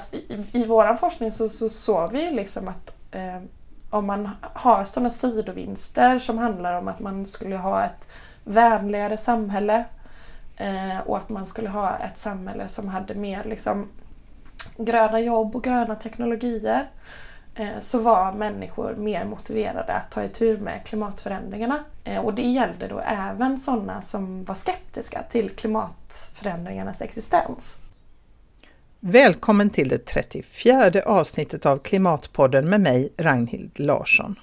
alltså, i, i vår forskning så, så såg vi liksom att eh, om man har sådana sidovinster som handlar om att man skulle ha ett vänligare samhälle eh, och att man skulle ha ett samhälle som hade mer liksom, gröna jobb och gröna teknologier eh, så var människor mer motiverade att ta itu med klimatförändringarna. Eh, och det gällde då även sådana som var skeptiska till klimatförändringarnas existens. Välkommen till det 34 avsnittet av Klimatpodden med mig, Ragnhild Larsson.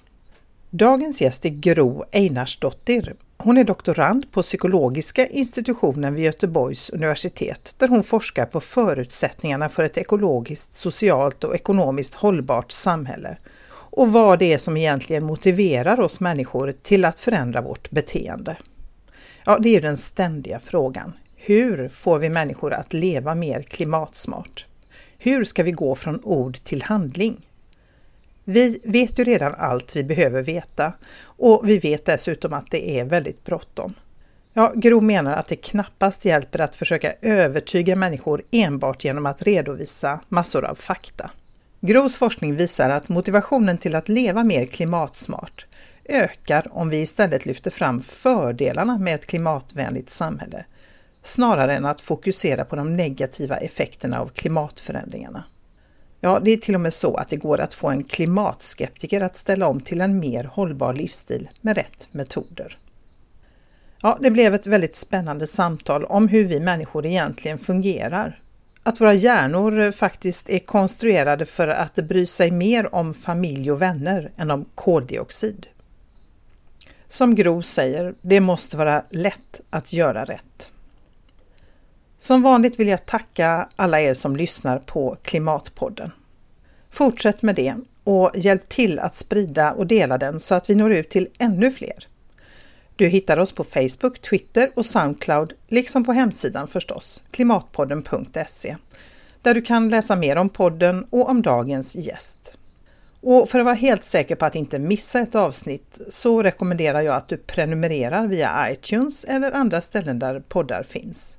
Dagens gäst är Gro Einarsdottir. Hon är doktorand på psykologiska institutionen vid Göteborgs universitet där hon forskar på förutsättningarna för ett ekologiskt, socialt och ekonomiskt hållbart samhälle och vad det är som egentligen motiverar oss människor till att förändra vårt beteende. Ja, det är den ständiga frågan. Hur får vi människor att leva mer klimatsmart? Hur ska vi gå från ord till handling? Vi vet ju redan allt vi behöver veta och vi vet dessutom att det är väldigt bråttom. Ja, Gro menar att det knappast hjälper att försöka övertyga människor enbart genom att redovisa massor av fakta. Gros forskning visar att motivationen till att leva mer klimatsmart ökar om vi istället lyfter fram fördelarna med ett klimatvänligt samhälle snarare än att fokusera på de negativa effekterna av klimatförändringarna. Ja, det är till och med så att det går att få en klimatskeptiker att ställa om till en mer hållbar livsstil med rätt metoder. Ja, det blev ett väldigt spännande samtal om hur vi människor egentligen fungerar. Att våra hjärnor faktiskt är konstruerade för att bry sig mer om familj och vänner än om koldioxid. Som Gro säger, det måste vara lätt att göra rätt. Som vanligt vill jag tacka alla er som lyssnar på Klimatpodden. Fortsätt med det och hjälp till att sprida och dela den så att vi når ut till ännu fler. Du hittar oss på Facebook, Twitter och Soundcloud, liksom på hemsidan förstås, klimatpodden.se, där du kan läsa mer om podden och om dagens gäst. Och för att vara helt säker på att inte missa ett avsnitt så rekommenderar jag att du prenumererar via iTunes eller andra ställen där poddar finns.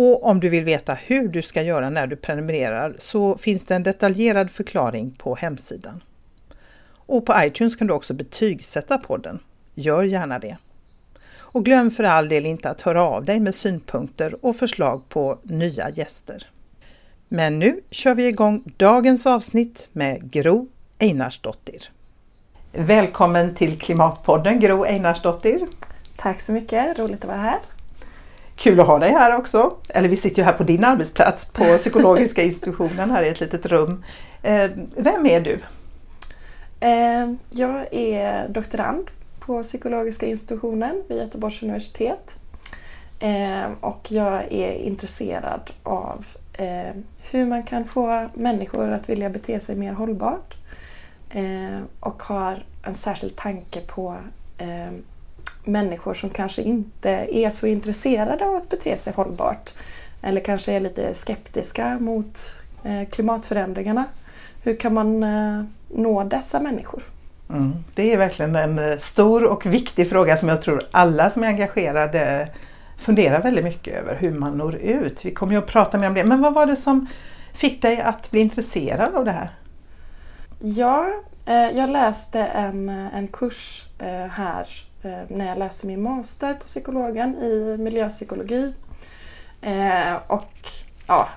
Och om du vill veta hur du ska göra när du prenumererar så finns det en detaljerad förklaring på hemsidan. Och på iTunes kan du också betygsätta podden. Gör gärna det. Och glöm för all del inte att höra av dig med synpunkter och förslag på nya gäster. Men nu kör vi igång dagens avsnitt med Gro Einarsdottir. Välkommen till Klimatpodden Gro Einarsdottir. Tack så mycket, roligt att vara här. Kul att ha dig här också. Eller vi sitter ju här på din arbetsplats på psykologiska institutionen här i ett litet rum. Eh, vem är du? Eh, jag är doktorand på psykologiska institutionen vid Göteborgs universitet. Eh, och jag är intresserad av hur man kan få människor att vilja bete sig mer hållbart. Och har en särskild tanke på människor som kanske inte är så intresserade av att bete sig hållbart. Eller kanske är lite skeptiska mot eh, klimatförändringarna. Hur kan man eh, nå dessa människor? Mm. Det är verkligen en eh, stor och viktig fråga som jag tror alla som är engagerade funderar väldigt mycket över hur man når ut. Vi kommer ju att prata mer om det. Men vad var det som fick dig att bli intresserad av det här? Ja, jag läste en, en kurs här när jag läste min master på psykologen i miljöpsykologi. Eh, och ja,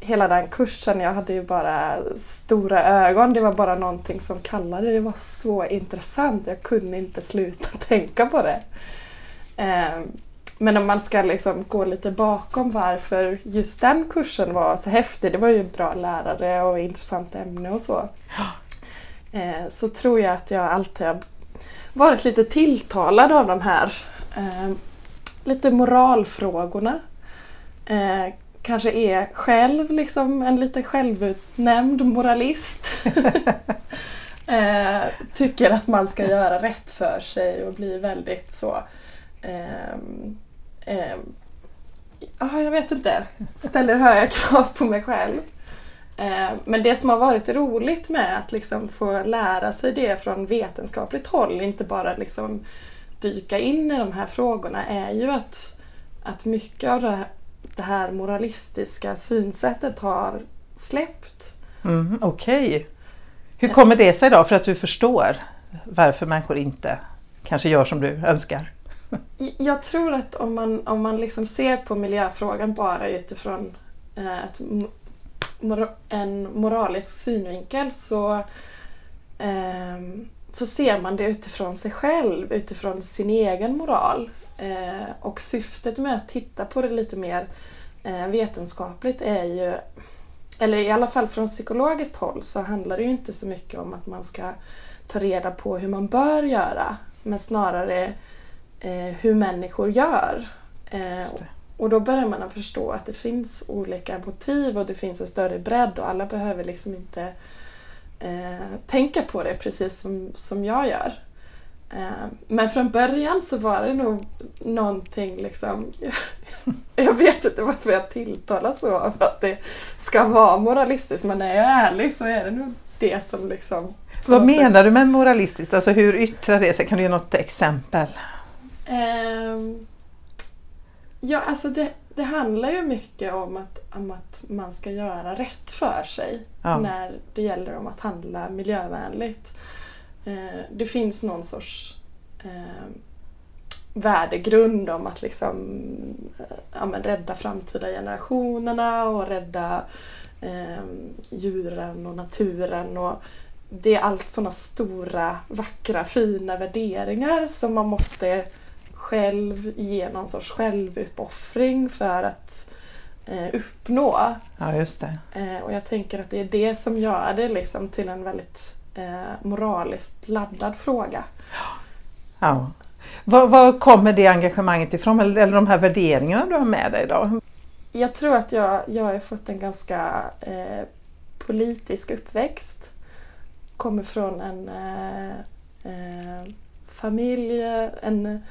hela den kursen, jag hade ju bara stora ögon. Det var bara någonting som kallade. Det var så intressant. Jag kunde inte sluta tänka på det. Eh, men om man ska liksom gå lite bakom varför just den kursen var så häftig. Det var ju bra lärare och intressant ämne och så. Så tror jag att jag alltid har varit lite tilltalad av de här eh, lite moralfrågorna. Eh, kanske är själv liksom en lite självutnämnd moralist. eh, tycker att man ska göra rätt för sig och bli väldigt så ehm, ehm, Ja, jag vet inte. Ställer höga krav på mig själv. Eh, men det som har varit roligt med att liksom få lära sig det från vetenskapligt håll, inte bara liksom dyka in i de här frågorna, är ju att, att mycket av det här moralistiska synsättet har släppt. Mm, Okej. Okay. Hur kommer det sig då? För att du förstår varför människor inte kanske gör som du önskar? Jag tror att om man, om man liksom ser på miljöfrågan bara utifrån eh, ett, en moralisk synvinkel så, eh, så ser man det utifrån sig själv, utifrån sin egen moral. Eh, och syftet med att titta på det lite mer eh, vetenskapligt är ju, eller i alla fall från psykologiskt håll, så handlar det ju inte så mycket om att man ska ta reda på hur man bör göra, men snarare eh, hur människor gör. Eh, Eh, och då börjar man att förstå att det finns olika motiv och det finns en större bredd och alla behöver liksom inte eh, tänka på det precis som, som jag gör. Eh, men från början så var det nog någonting liksom... Jag vet inte varför jag tilltalas så av att det ska vara moralistiskt men när jag är ärlig så är det nog det som liksom... Vad menar du med moralistiskt? Alltså hur yttrar det sig? Kan du ge något exempel? Um, ja, alltså det, det handlar ju mycket om att, om att man ska göra rätt för sig ja. när det gäller om att handla miljövänligt. Uh, det finns någon sorts uh, värdegrund om att liksom, uh, ja, men rädda framtida generationerna och rädda ehm, djuren och naturen. och det är allt sådana stora, vackra, fina värderingar som man måste själv ge någon sorts självuppoffring för att eh, uppnå. Ja, just det. Eh, och jag tänker att det är det som gör det liksom till en väldigt eh, moraliskt laddad fråga. Ja. Var, var, kommer det engagemanget ifrån eller, eller de här värderingarna du har med dig då? Jag tror att jag, jag har fått en ganska eh, politisk uppväxt. Kommer från en eh, eh, familj, en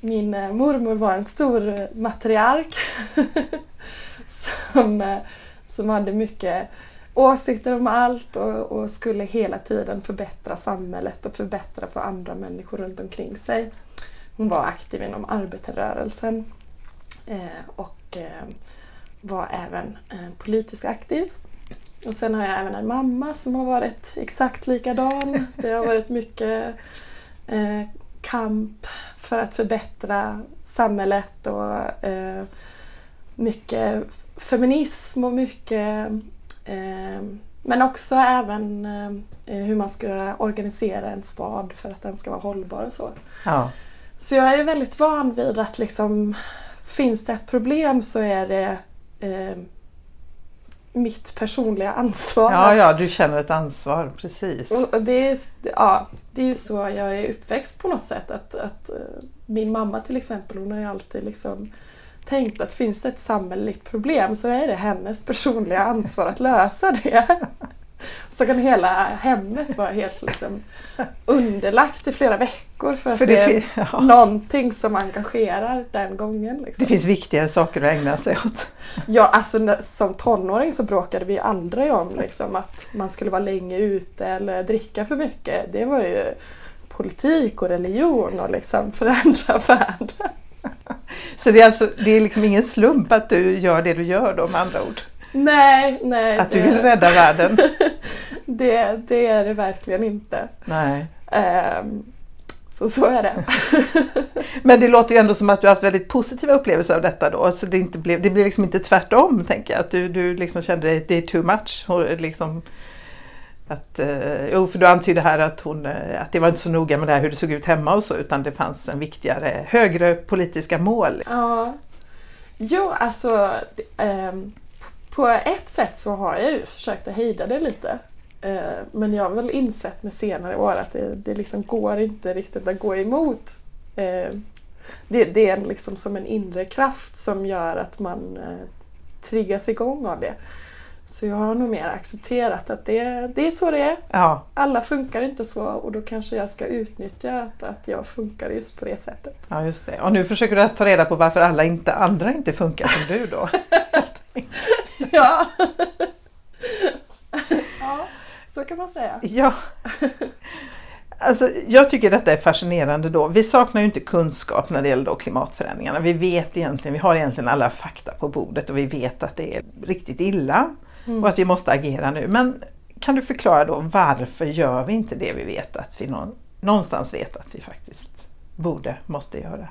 min eh, mormor var en stor eh, matriark som, eh, som hade mycket åsikter om allt och, och, skulle hela tiden förbättra samhället och förbättra för andra människor runt omkring sig. Hon var aktiv inom arbetarrörelsen eh, och eh, var även eh, politiskt aktiv. Och sen har jag även en mamma som har varit exakt likadan. Det har varit mycket kamp för att förbättra samhället och eh, mycket feminism och mycket eh, men också även eh, hur man ska organisera en stad för att den ska vara hållbar och så. Ja. Så jag är väldigt van vid att liksom finns det ett problem så är det eh, mitt personliga ansvar. Ja, ja, du känner ett ansvar, precis. Och det, är, ja, det är ju så jag är uppväxt på något sätt. Att, att eh, min mamma till exempel, hon har ju alltid liksom tänkt att finns det ett samhälleligt problem så är det hennes personliga ansvar att lösa det. Så kan hela hemmet vara helt liksom underlagt i flera veckor för att för det, det är ja. någonting som engagerar den gången. Liksom. Det finns viktigare saker att ägna sig åt. Ja, alltså som tonåring så bråkade vi aldrig om liksom, att man skulle vara länge ute eller dricka för mycket. Det var ju politik och religion och liksom förändra världen. Så det är, alltså, det är liksom ingen slump att du gör det du gör då med andra ord? Nej, nej. Att du vill rädda världen? det, det är det verkligen inte. Nej. Um, så så är det. Men det låter ju ändå som att du har haft väldigt positiva upplevelser av detta då. Så det, inte blev, det blir liksom inte tvärtom, tänker jag. Att du, du liksom kände att det är too much. Liksom, att, eh, jo, för du antydde här att, hon, eh, att det var inte så noga med det här hur det såg ut hemma och så, utan det fanns en viktigare, högre politiska mål. Ja. Jo, alltså eh, på ett sätt så har jag ju försökt att hejda det lite. Eh, men jag har väl insett med senare år att det, det liksom går inte riktigt att gå emot. Eh, det, det, är liksom som en inre kraft som gör att man eh, triggas igång av det. Så jag har nog mer accepterat att det, det är så det är. Ja. Alla funkar inte så och då kanske jag ska utnyttja att, att jag funkar just på det sättet. Ja, just det. Och nu försöker du alltså ta reda på varför alla inte, andra inte funkar som du då? ja. ja, så kan man säga. Ja. Alltså, jag tycker detta är fascinerande då. Vi saknar ju inte kunskap när det gäller då klimatförändringarna. Vi vet egentligen, vi har egentligen alla fakta på bordet och vi vet att det är riktigt illa. mm. och att vi måste agera nu. Men kan du förklara då varför gör vi inte det vi vet att vi någonstans vet att vi faktiskt borde, måste göra?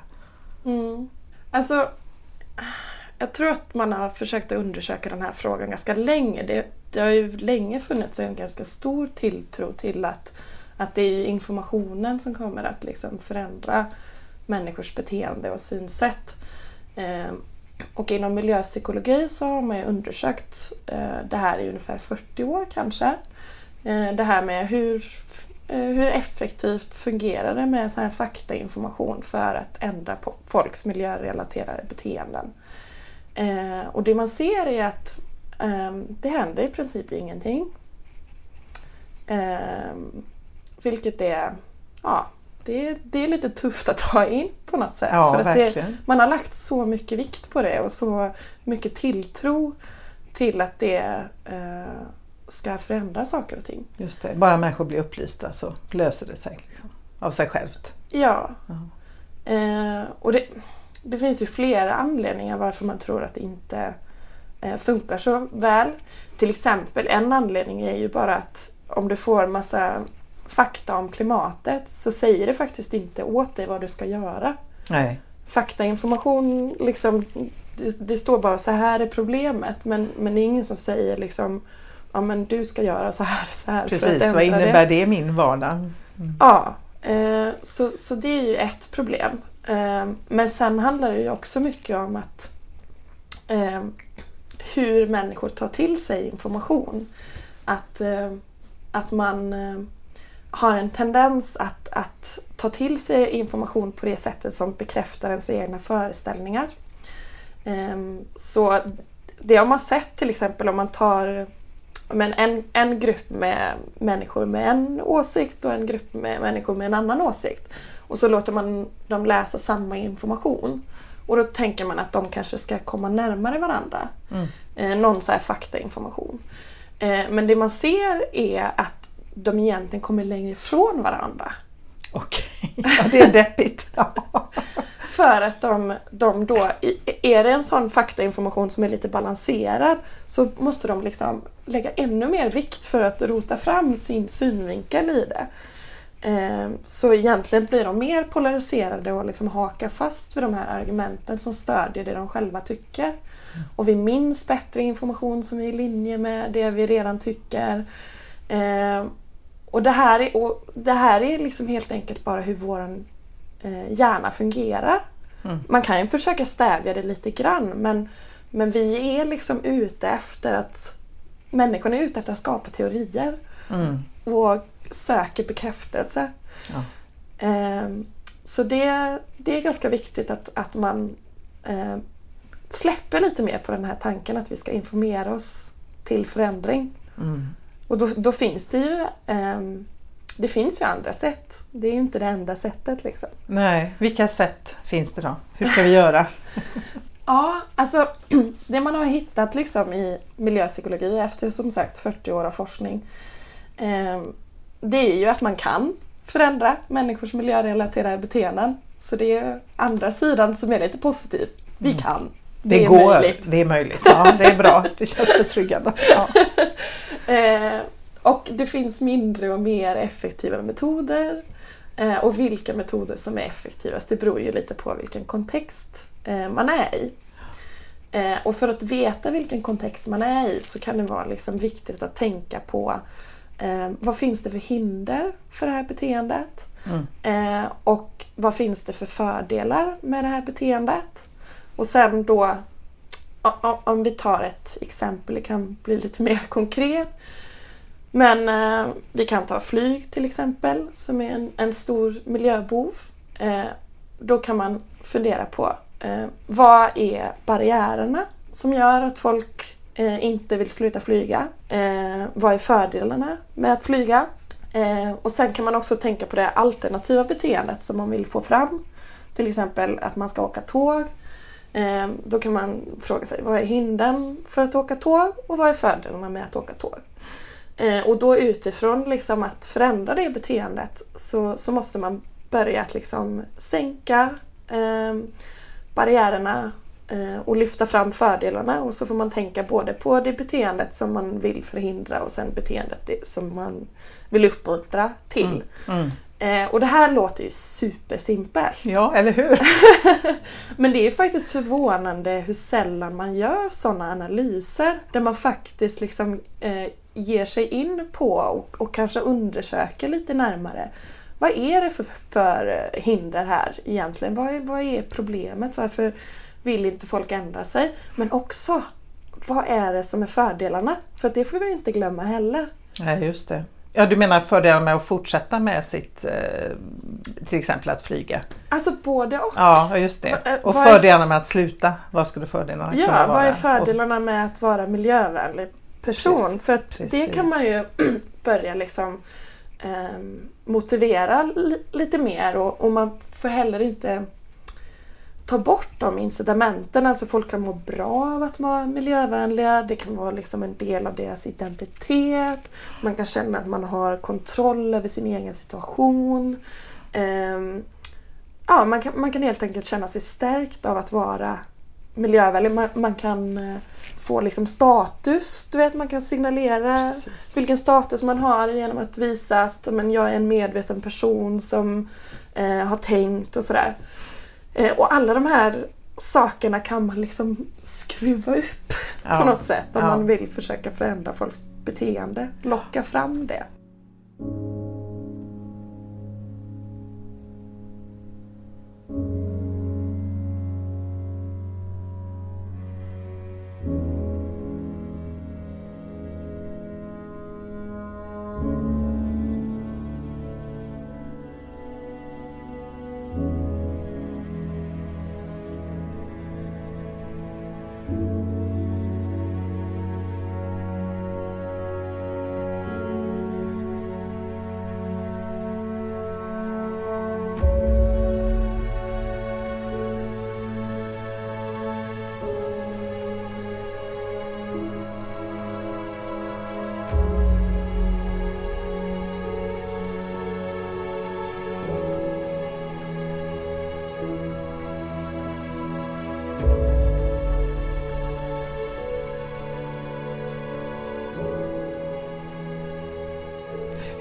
Mm. Alltså, jag tror att man har försökt att undersöka den här frågan ganska länge. Det, det har ju länge funnits en ganska stor tilltro till att, att det är informationen som kommer att liksom förändra människors beteende och synsätt. Eh, och inom miljöpsykologi så har man ju undersökt eh, det här i ungefär 40 år kanske. Eh, det här med hur, eh, hur effektivt fungerar det med så här faktainformation för att ändra på folks miljörelaterade beteenden. Eh, och det man ser är att ehm, det händer i princip ingenting. Ehm, vilket är, ja, det, det är lite tufft att ta in på något sätt. Ja, för att det, man har lagt så mycket vikt på det och så mycket tilltro till att det eh, ska förändra saker och ting. Just det, bara människor blir upplysta så löser det sig liksom, av sig självt. Ja. ja. Eh, och det, det finns ju flera anledningar varför man tror att det inte eh, funkar så väl. Till exempel en anledning är ju bara att om du får massa fakta om klimatet så säger det faktiskt inte åt dig vad du ska göra. Nej. Faktainformation, liksom, det, det, står bara så här är problemet men, men det är ingen som säger liksom ja men du ska göra så här så här. Precis, vad innebär det, det i min vardag? Mm. Ja, eh, så, så det är ju ett problem. Eh, men sen handlar det ju också mycket om att eh, hur människor tar till sig information. Att, eh, att man eh, har en tendens att, att ta till sig information på det sättet som bekräftar ens egna föreställningar. Ehm, så det har man sett till exempel om man tar men en, en grupp med människor med en åsikt och en grupp med människor med en annan åsikt. Och så låter man dem läsa samma information. Och då tänker man att de kanske ska komma närmare varandra. Mm. Eh, någon så här faktainformation. Eh, men det man ser är att de egentligen kommer längre ifrån varandra. Okej, okay. ja, det är deppigt. För att de, de då, är det en sån faktainformation som är lite balanserad så måste de liksom lägga ännu mer vikt för att rota fram sin synvinkel i det. Ehm, så egentligen blir de mer polariserade och liksom hakar fast vid de här argumenten som stödjer det de själva tycker. Och vi minns bättre information som är i linje med det vi redan tycker. Ehm, och det här är, och det här är liksom helt enkelt bara hur vår eh, hjärna fungerar. Mm. Man kan ju försöka stävja det lite grann men, men vi är liksom ute efter att Människan är ute efter att skapa teorier mm. och söker bekräftelse. Ja. Eh, så det, det är ganska viktigt att, att man eh, släpper lite mer på den här tanken att vi ska informera oss till förändring. Mm. Och då, då, finns det ju um, det finns ju andra sätt. Det är ju inte det enda sättet. Liksom. Nej, vilka sätt finns det då? Hur ska vi göra? ja, alltså det man har hittat liksom i miljöpsykologi efter som sagt 40 år av forskning um, det är ju att man kan förändra människors miljörelaterade beteenden. Så det är andra sidan som är lite positiv. Vi mm. kan. Det, det är går, möjligt. Det är möjligt. Ja, det är bra. Det känns betryggande. Ja. eh, och det finns mindre och mer effektiva metoder. Eh, och vilka metoder som är effektivast det beror ju lite på vilken kontext eh, man är i. Eh, och för att veta vilken kontext man är i så kan det vara liksom viktigt att tänka på eh, vad finns det för hinder för det här beteendet? Mm. Eh, och vad finns det för fördelar med det här beteendet? Och sen då, om vi tar ett exempel, det kan bli lite mer konkret. Men eh, vi kan ta flyg till exempel, som är en, en stor miljöbov. Eh, då kan man fundera på eh, vad är barriärerna som gör att folk eh, inte vill sluta flyga? Eh, vad är fördelarna med att flyga? Eh, och sen kan man också tänka på det alternativa beteendet som man vill få fram. Till exempel att man ska åka tåg Eh, då kan man fråga sig vad är hindren för att åka tåg och vad är fördelarna med att åka tåg? Eh, och då utifrån liksom att förändra det beteendet så, så måste man börja att liksom sänka eh, barriärerna och lyfta fram fördelarna och så får man tänka både på det beteendet som man vill förhindra och sen beteendet som man vill uppmuntra till. Mm. Mm. Eh, och det här låter ju supersimpelt. Ja, eller hur? Men det är faktiskt förvånande hur sällan man gör sådana analyser där man faktiskt liksom eh, ger sig in på och, och, kanske undersöker lite närmare. Vad är det för, för hinder här egentligen? Vad är, vad är problemet? Varför vill inte folk ändra sig? Men också, vad är det som är fördelarna? För det får vi inte glömma heller. Nej, just det. Ja, du menar fördelarna med att fortsätta med sitt, eh, till exempel att flyga? Alltså både och. Ja, just det. Eh, och fördelarna med att sluta, vad skulle fördelarna ja, kunna vara? Ja, vad är fördelarna med att vara miljövänlig person? Precis, För att precis. det kan man ju börja liksom eh, motivera lite mer och, och man får heller inte ta bort de incitamenten. Alltså folk kan må bra av att vara miljövänliga. Det kan vara liksom en del av deras identitet. Man kan känna att man har kontroll över sin egen situation. Um, ja, man, kan, man kan helt enkelt känna sig stärkt av att vara miljövänlig. Man, man kan uh, få liksom status. Du vet, man kan signalera Precis. vilken status man har genom att visa att men, jag är en medveten person som uh, har tänkt och sådär. Eh, och alla de här sakerna kan man liksom skruva upp ja. på något sätt om ja. man vill försöka förändra folks beteende. Locka fram det.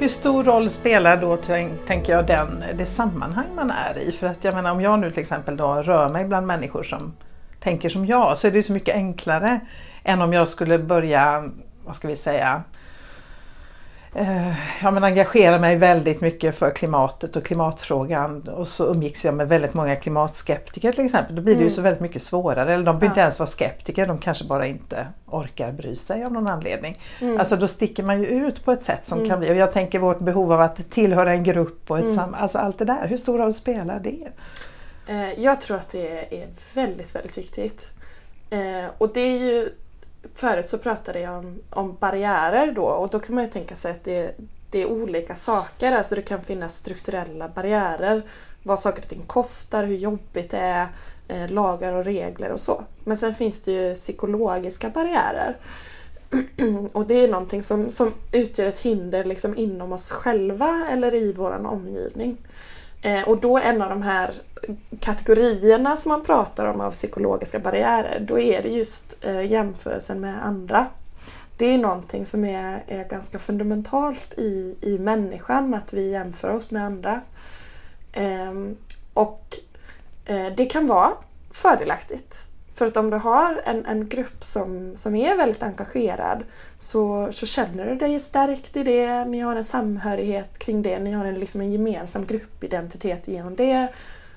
Hur stor roll spelar då, tänker jag, den, det sammanhang man är i? För att jag menar, om jag nu till exempel då rör mig bland människor som tänker som jag så är det så mycket enklare än om jag skulle börja, vad ska vi säga, ja, men engagerar mig väldigt mycket för klimatet och klimatfrågan och så umgicks jag med väldigt många klimatskeptiker till exempel. Då blir det mm. ju så väldigt mycket svårare. Eller de behöver ja. inte ens vara skeptiker, de kanske bara inte orkar bry sig av någon anledning. Mm. Alltså då sticker man ju ut på ett sätt som mm. kan bli, och jag tänker vårt behov av att tillhöra en grupp och ett mm. sam, alltså allt det där. Hur stor roll spelar det? Eh, jag tror att det är väldigt, väldigt viktigt. Eh, och det är ju förut så pratade jag om, om barriärer då och då kan man ju tänka sig att det, det är olika saker. Alltså det kan finnas strukturella barriärer. Vad saker och ting kostar, hur jobbigt det är, eh, lagar och regler och så. Men sen finns det ju psykologiska barriärer. och det är någonting som, som utgör ett hinder liksom inom oss själva eller i vår omgivning. Eh, och då en av de här kategorierna som man pratar om av psykologiska barriärer, då är det just eh, jämförelsen med andra. Det är någonting som är, är ganska fundamentalt i, i människan, att vi jämför oss med andra. Eh, och eh, det kan vara fördelaktigt. För att om du har en, en grupp som, som är väldigt engagerad så, så känner du dig stärkt i det, ni har en samhörighet kring det, ni har en, liksom en gemensam gruppidentitet genom det.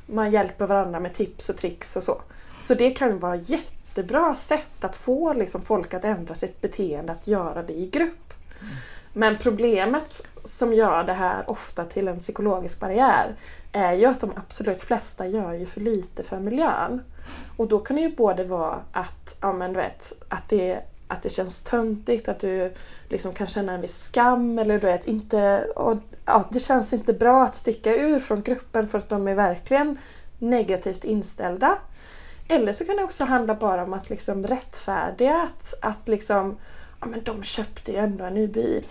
Man hjälper varandra med tips och tricks och så. Så det kan vara jättebra sätt att få liksom folk att ändra sitt beteende, att göra det i grupp. Men problemet som gör det här ofta till en psykologisk barriär är ju att de absolut flesta gör ju för lite för miljön. Och då kan det ju både vara att, ja, men du vet, att, det, att det känns töntigt, att du liksom kan känna en viss skam eller du vet, inte, och, ja, det känns inte bra att sticka ur från gruppen för att de är verkligen negativt inställda. Eller så kan det också handla bara om att liksom rättfärdiga att, att liksom, ja men de köpte ju ändå en ny bil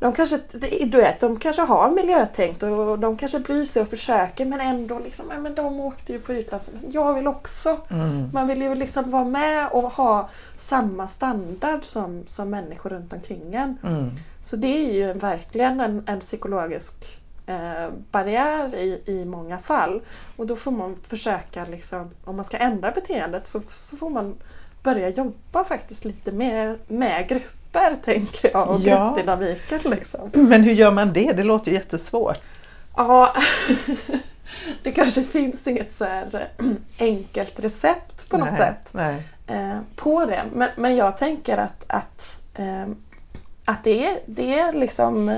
de kanske, du vet, de kanske har miljötänkt och de kanske bryr sig och försöker men ändå liksom, men de åkte ju på utlandssemester. Jag vill också. Mm. Man vill ju liksom vara med och ha samma standard som, som människor runt omkring en. Mm. Så det är ju verkligen en, en psykologisk eh, barriär i, i många fall. Och då får man försöka, liksom, om man ska ändra beteendet så, så får man börja jobba faktiskt lite med, med grupper tänker jag och Ja. gruppdynamiken. Liksom. Men hur gör man det? Det låter ju jättesvårt. Ja, det kanske finns inget så eh, enkelt recept på något nej, sätt Nej. eh, på det. Men, men jag tänker att, att, eh, att det, är, det är liksom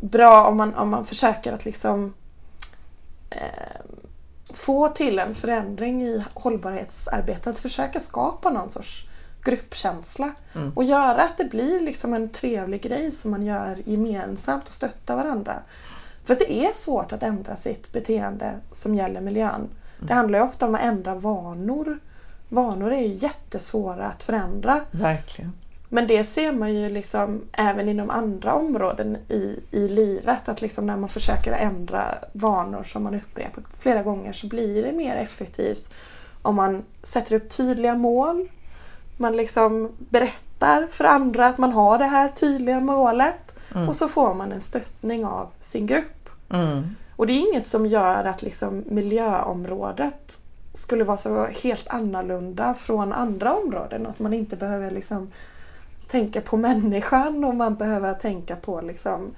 bra om man, om man försöker att liksom få till en förändring i hållbarhetsarbetet. Att försöka skapa någon sorts gruppkänsla Mm. och göra att det blir liksom en trevlig grej som man gör gemensamt och stöttar varandra. För det är svårt att ändra sitt beteende som gäller miljön. Det handlar ju ofta om att ändra vanor. Vanor är ju jättesvåra att förändra. Verkligen. Men det ser man ju liksom även inom andra områden i, i livet. Att liksom när man försöker ändra vanor som man upprepar flera gånger så blir det mer effektivt om man sätter upp tydliga mål. Man liksom berättar för andra att man har det här tydliga målet. Mm. Och så får man en stöttning av sin grupp. Mm. Och det är inget som gör att liksom miljöområdet skulle vara så helt annorlunda från andra områden. Att man inte behöver liksom tänka på människan och man behöver tänka på liksom,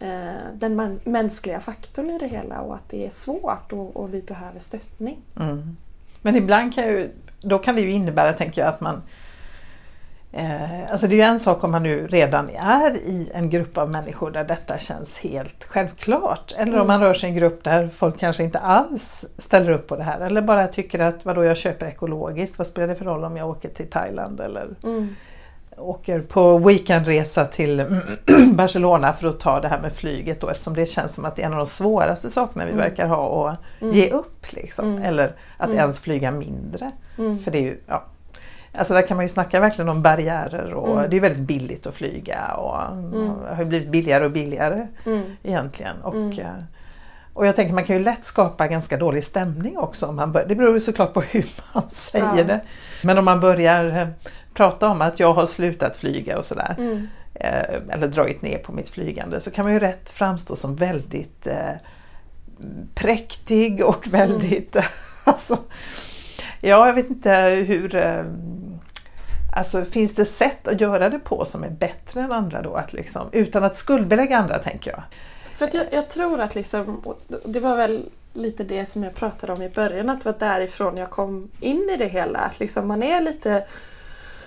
eh, den mänskliga faktorn i det hela och att det är svårt och, och vi behöver stöttning. Mm. Men ibland kan ju, då kan det ju innebära, tänker jag, att man alltså det är en sak om man nu redan är i en grupp av människor där detta känns helt självklart. Eller om Mm. man rör sig i en grupp där folk kanske inte alls ställer upp på det här. Eller bara tycker att vadå jag köper ekologiskt, vad spelar det för roll om jag åker till Thailand eller Mm. åker på weekendresa till Barcelona för att ta det här med flyget då eftersom det känns som att det är en av de svåraste sakerna vi Mm. verkar ha att Mm. ge upp. Liksom. Mm. Eller att Mm. ens flyga mindre. För det är ju, ja. Alltså där kan man ju snacka verkligen om barriärer och Mm. det är väldigt billigt att flyga och Mm. har ju blivit billigare och billigare Mm. egentligen. Och, Mm. eh, och jag tänker man kan ju lätt skapa ganska dålig stämning också. Om man bör, det beror ju såklart på hur man säger Ja. det. Men om man börjar eh, prata om att jag har slutat flyga och sådär Mm. eh, eller dragit ner på mitt flygande så kan man ju rätt framstå som väldigt eh, präktig och väldigt... alltså, ja, jag vet inte hur... Eh, alltså finns det sätt att göra det på som är bättre än andra då? Att liksom, utan att skuldbelägga andra tänker jag. För att jag, jag tror att liksom, det var väl lite det som jag pratade om i början, att det var därifrån jag kom in i det hela. Att liksom man är lite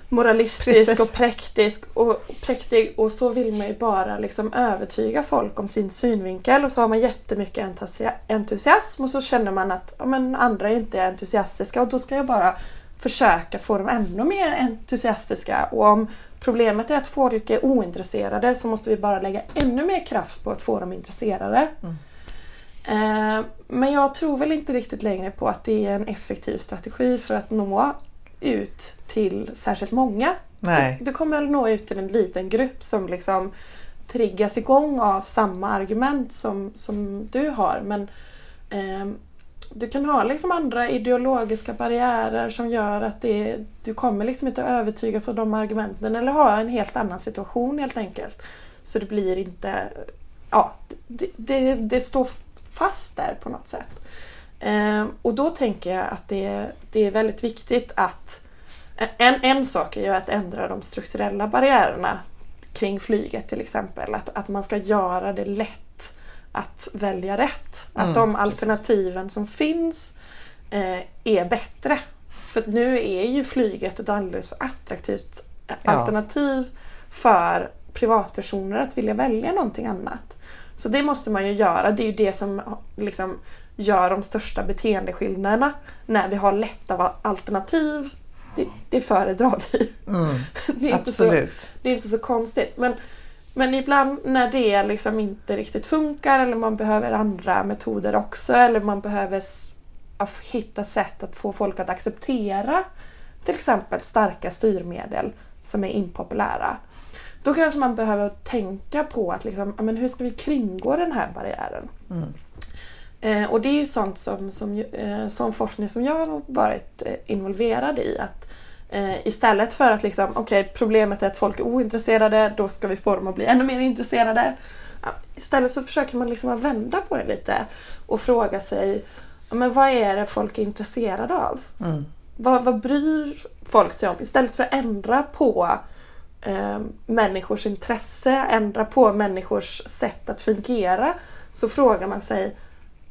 moralistisk Precis. och präktig och, präktig och så vill man ju bara liksom övertyga folk om sin synvinkel och så har man jättemycket entusia- entusiasm och så känner man att ja, men andra är inte entusiastiska och då ska jag bara försöka få dem ännu mer entusiastiska och om problemet är att folk är ointresserade så måste vi bara lägga ännu mer kraft på att få dem intresserade. Mm. Eh, men jag tror väl inte riktigt längre på att det är en effektiv strategi för att nå ut till särskilt många. Nej. Du kommer att nå ut till en liten grupp som liksom triggas igång av samma argument som, som du har. Men ehm, du kan ha liksom andra ideologiska barriärer som gör att det, du kommer liksom inte övertygas av de argumenten eller ha en helt annan situation helt enkelt. Så det blir inte... Ja, det, det, det står fast där på något sätt. Ehm, och då tänker jag att det, det är väldigt viktigt att en, en sak är ju att ändra de strukturella barriärerna kring flyget till exempel. Att, att man ska göra det lätt att välja rätt. Att Mm, de precis. alternativen som finns eh, är bättre. För nu är ju flyget ett alldeles för attraktivt eh, Ja. alternativ för privatpersoner att vilja välja någonting annat. Så det måste man ju göra. Det är ju det som liksom gör de största beteendeskillnaderna. När vi har lätta alternativ, det, det föredrar vi. Mm, Det är, inte så, absolut. det är inte så konstigt. Men, men ibland när det liksom inte riktigt funkar eller man behöver andra metoder också eller man behöver hitta sätt att få folk att acceptera till exempel starka styrmedel som är impopulära. Då kanske man behöver tänka på att liksom, men hur ska vi kringgå den här barriären? Mm. Eh, och det är ju sånt som, som, eh, som forskning som jag har varit eh, involverad i. Att eh, Istället för att liksom, okay, problemet är att folk är ointresserade, då ska vi få dem att bli ännu mer intresserade. Ja, istället så försöker man liksom vända på det lite och fråga sig ja, men vad är det folk är intresserade av? Mm. Vad, vad bryr folk sig om? Istället för att ändra på eh, människors intresse, ändra på människors sätt att fungera så frågar man sig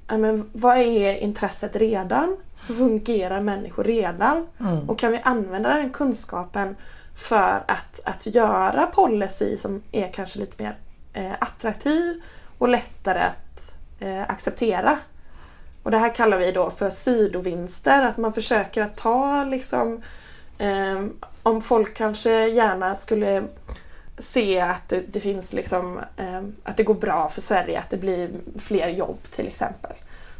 men vad är intresset redan? Hur fungerar människor redan? Mm. Och kan vi använda den kunskapen för att, att göra policy som är kanske lite mer eh, attraktiv och lättare att eh, acceptera? Och det här kallar vi då för sidovinster, att man försöker att ta liksom eh, om folk kanske gärna skulle se att det, det finns liksom eh, att det går bra för Sverige, att det blir fler jobb till exempel.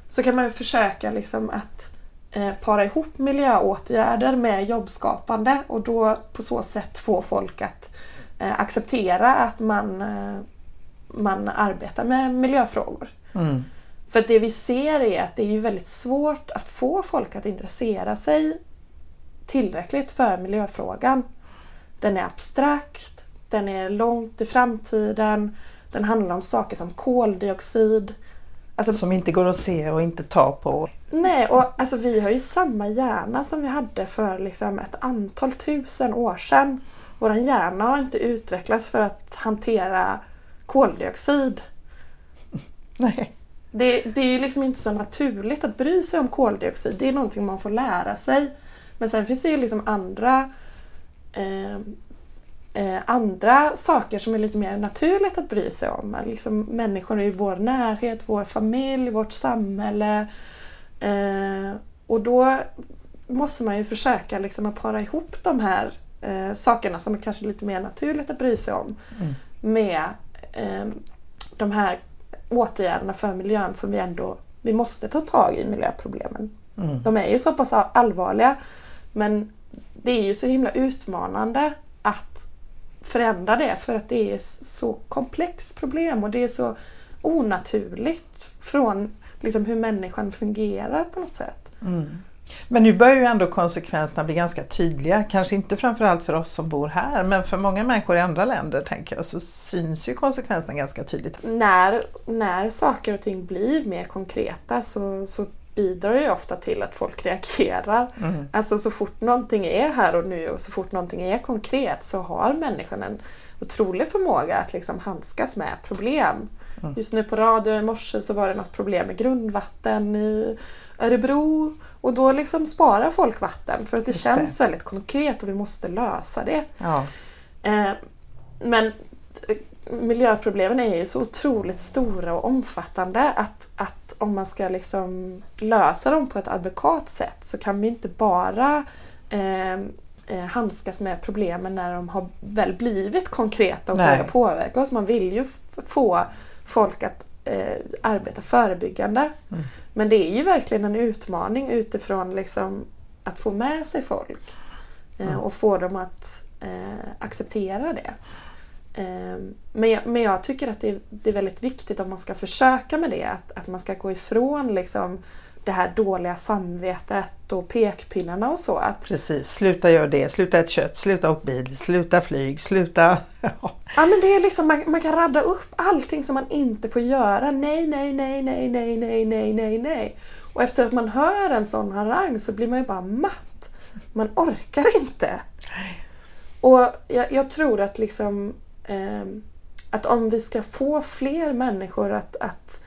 Så kan man försöka liksom att eh, para ihop miljöåtgärder med jobbskapande och då på så sätt få folk att eh, acceptera att man, eh, man arbetar med miljöfrågor. Mm. För det vi ser är att det är ju väldigt svårt att få folk att intressera sig tillräckligt för miljöfrågan. Den är abstrakt, den är långt i framtiden, den handlar om saker som koldioxid. Alltså, Som inte går att se och inte ta på. nej, och alltså vi har ju samma hjärna som vi hade för liksom ett antal tusen år sedan. Vår hjärna har inte utvecklats för att hantera koldioxid. Nej. Det, det är ju liksom inte så naturligt att bry sig om koldioxid. Det är någonting man får lära sig. Men sen finns det ju liksom andra eh, eh, andra saker som är lite mer naturligt att bry sig om. Liksom människor i vår närhet, vår familj, vårt samhälle. Eh, och då måste man ju försöka liksom att para ihop de här eh, sakerna som är kanske lite mer naturligt att bry sig om Mm. med eh, de här åtgärderna för miljön som vi ändå vi måste ta tag i miljöproblemen. Mm. De är ju så pass allvarliga men det är ju så himla utmanande att förändra det för att det är så komplext problem och det är så onaturligt från liksom hur människan fungerar på något sätt. Mm. Men nu börjar ju ändå konsekvenserna bli ganska tydliga. Kanske inte framförallt för oss som bor här men för många människor i andra länder tänker jag så syns ju konsekvenserna ganska tydligt. När, när saker och ting blir mer konkreta så, så bidrar det ju ofta till att folk reagerar. Mm. Alltså så fort någonting är här och nu och så fort någonting är konkret så har människan en otrolig förmåga att liksom handskas med problem. Mm. Just nu på radio i morse så var det något problem med grundvatten i Örebro och då liksom sparar folk vatten för att det Just känns väldigt konkret och vi måste lösa det. Ja. Eh, men eh, miljöproblemen är ju så otroligt stora och omfattande att, att om man ska liksom lösa dem på ett advokat sätt så kan vi inte bara eh, eh, handskas med problemen när de har väl blivit konkreta och börjar påverka oss. Man vill ju få folk att eh, arbeta förebyggande. Mm. Men det är ju verkligen en utmaning utifrån liksom att få med sig folk eh, Mm. och få dem att eh, acceptera det. Eh, men, jag, men jag tycker att det är, det är väldigt viktigt om man ska försöka med det att, att man ska gå ifrån liksom, det här dåliga samvetet och pekpinnarna och så. Att, Precis, sluta göra det, sluta äta kött, sluta åka bil, sluta flyg, sluta... ja, men det är liksom, man, man kan radda upp allting som man inte får göra. Nej, nej, nej, nej, nej, nej, nej, nej, nej. Och efter att man hör en sån harang så blir man ju bara matt. Man orkar inte. Och jag, jag tror att liksom att om vi ska få fler människor att, att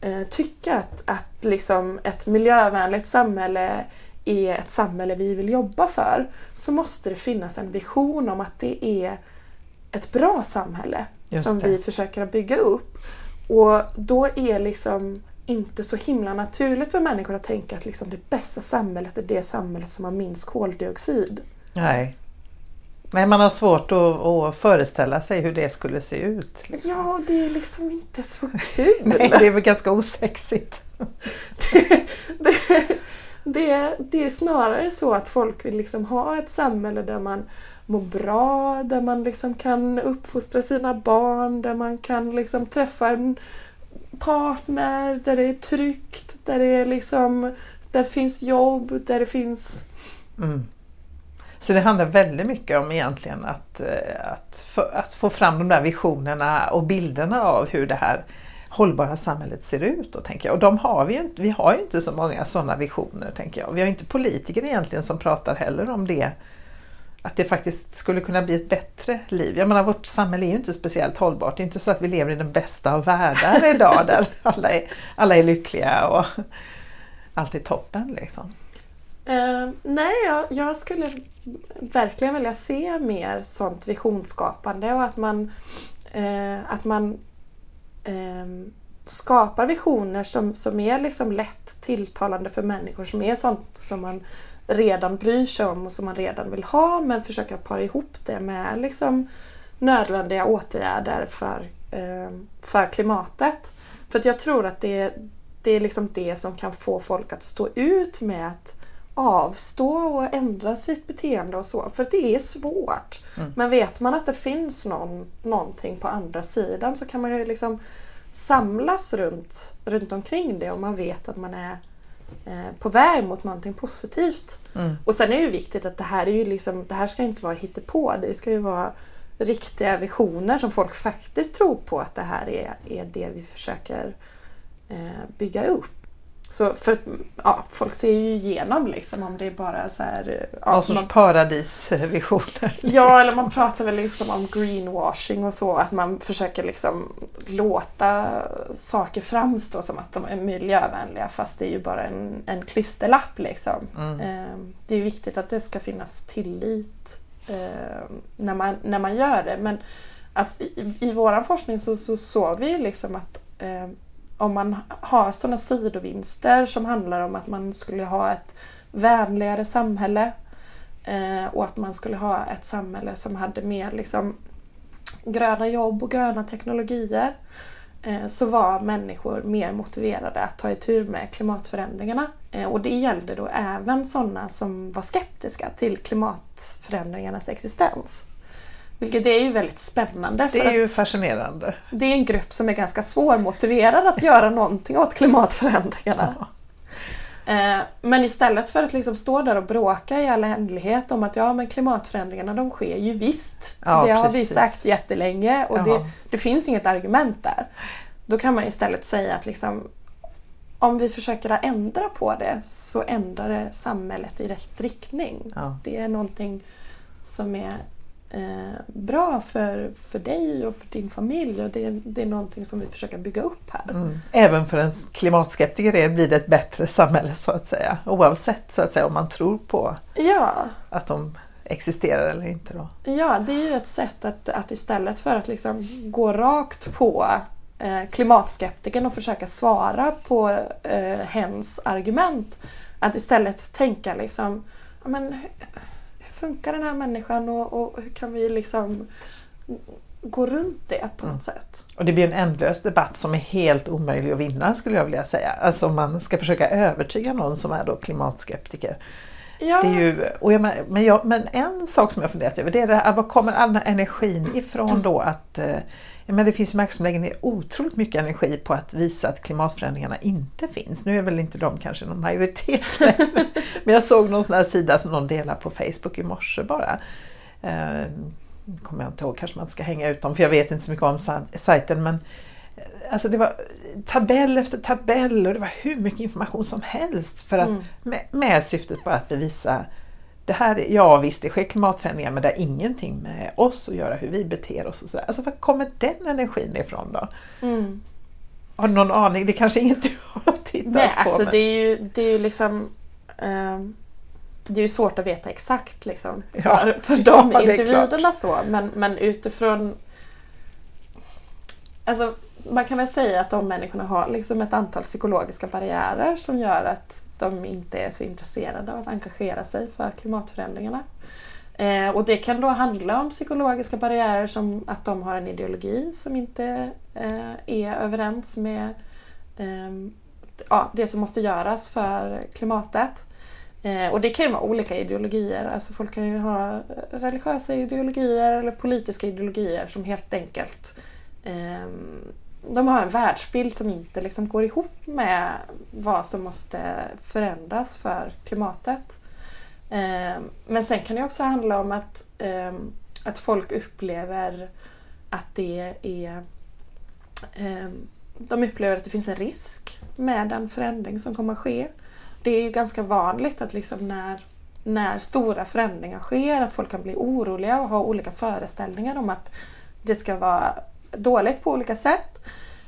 eh, tycka att, att liksom ett miljövänligt samhälle är ett samhälle vi vill jobba för så måste det finnas en vision om att det är ett bra samhälle som vi försöker bygga upp. Och då är liksom inte så himla naturligt för människor att tänka att liksom det bästa samhället är det samhället som har minst koldioxid. Nej. Nej, man har svårt att, att föreställa sig hur det skulle se ut. Liksom. Ja, det är liksom inte så kul. Nej, det är väl ganska osexigt. det, det, det är snarare så att folk vill liksom ha ett samhälle där man må bra, där man liksom kan uppfostra sina barn, där man kan liksom träffa en partner, där det är tryggt, där det är liksom där det finns jobb, där det finns... Mm. Så det handlar väldigt mycket om egentligen att, eh, att, att få fram de där visionerna och bilderna av hur det här hållbara samhället ser ut. Då, tänker jag. Och de har vi, inte, vi har ju inte så många sådana visioner. tänker jag. Vi har inte politiker egentligen som pratar heller om det. Att det faktiskt skulle kunna bli ett bättre liv. Jag menar vårt samhälle är ju inte speciellt hållbart. Det är inte så att vi lever i den bästa av världar idag där alla är, alla är lyckliga och allt är toppen. Liksom. Uh, nej, jag, jag, skulle verkligen vilja se mer sånt visionsskapande och att man, uh, att man uh, skapar visioner som, som är liksom lätt tilltalande för människor, som är sånt som man redan bryr sig om och som man redan vill ha men försöka para ihop det med liksom nödvändiga åtgärder för, ehm, för klimatet. För att jag tror att det, det är liksom det som kan få folk att stå ut med att avstå och ändra sitt beteende och så. För det är svårt. Mm. Men vet man att det finns någon, någonting på andra sidan så kan man ju liksom samlas runt, runt omkring det och man vet att man är eh, på väg mot någonting positivt. Mm. Och sen är det ju viktigt att det här, är ju liksom, det här ska inte vara hittepå. Det ska ju vara riktiga visioner som folk faktiskt tror på att det här är, är det vi försöker eh, bygga upp. Så för ja, folk ser ju igenom liksom om det är bara så här... Ja, Någon sorts man, paradisvisioner. Ja, eller man pratar väl liksom om greenwashing och så. Att man försöker liksom låta saker framstå som att de är miljövänliga fast det är ju bara en, en klisterlapp liksom. Mm. Eh, det är viktigt att det ska finnas tillit eh, när, man, när man gör det. Men alltså, i, i vår forskning så, så såg vi liksom att eh, om man har sådana sidovinster som handlar om att man skulle ha ett vänligare samhälle eh, och att man skulle ha ett samhälle som hade mer liksom, gröna jobb och gröna teknologier eh, så var människor mer motiverade att ta itu med klimatförändringarna. Eh, och det gällde då även sådana som var skeptiska till klimatförändringarnas existens. Vilket är ju väldigt spännande. det är ju fascinerande. Det är en grupp som är ganska svårmotiverad att göra någonting åt klimatförändringarna. Ja. Eh, men istället för att liksom stå där och bråka i all hemlighet om att ja, men klimatförändringarna de sker ju visst. Ja, det har precis. vi sagt jättelänge och det, det, finns inget argument där. Då kan man istället säga att liksom, om vi försöker ändra på det så ändrar det samhället i rätt riktning. Ja. Det är någonting som är eh, bra för, för dig och för din familj och det, det är någonting som vi försöker bygga upp här. Mm. Även för en klimatskeptiker blir det ett bättre samhälle så att säga oavsett så att säga, om man tror på ja. att de existerar eller inte. Då. Ja, det är ju ett sätt att, att istället för att liksom gå rakt på eh, klimatskeptikern och försöka svara på eh, hens argument att istället tänka liksom men, funkar den här människan och, och hur kan vi liksom gå runt det på något mm. sätt. Och det blir en ändlös debatt som är helt omöjlig att vinna skulle jag vilja säga. Alltså om man ska försöka övertyga någon som är då klimatskeptiker. Ja. Det är ju, och jag, men, jag, men en sak som jag funderat över det är det här, var kommer all den här energin ifrån då att eh, men det finns märken som lägger ner otroligt mycket energi på att visa att klimatförändringarna inte finns. Nu är väl inte de kanske någon majoritet längre. Men jag såg någon sån här sida som någon delade på Facebook i morse bara. Eh, kommer jag inte ihåg, kanske man inte ska hänga ut dem för jag vet inte så mycket om sajten men eh, Alltså det var tabell efter tabell och det var hur mycket information som helst för att, mm. med, med syftet bara att bevisa det här, ja visst det sker klimatförändringar men det har ingenting med oss att göra, hur vi beter oss och sådär. Alltså var kommer den energin ifrån då? Mm. Har du någon aning? Det är kanske inget du har tittat Nej, på? Alltså men... det är ju, det är ju liksom eh, Det är ju svårt att veta exakt liksom, för, ja, för de ja, individerna så men, men utifrån Alltså man kan väl säga att de människorna har liksom ett antal psykologiska barriärer som gör att de inte är så intresserade av att engagera sig för klimatförändringarna. Eh, och det kan då handla om psykologiska barriärer som att de har en ideologi som inte eh, är överens med eh, ja, det som måste göras för klimatet. Eh, och det kan ju vara olika ideologier. Alltså folk kan ju ha religiösa ideologier eller politiska ideologier som helt enkelt eh, de har en världsbild som inte liksom går ihop med vad som måste förändras för klimatet. Eh, men sen kan det också handla om att, eh, att folk upplever att det är eh, de upplever att det finns en risk med den förändring som kommer att ske. Det är ju ganska vanligt att liksom när, när stora förändringar sker att folk kan bli oroliga och ha olika föreställningar om att det ska vara dåligt på olika sätt.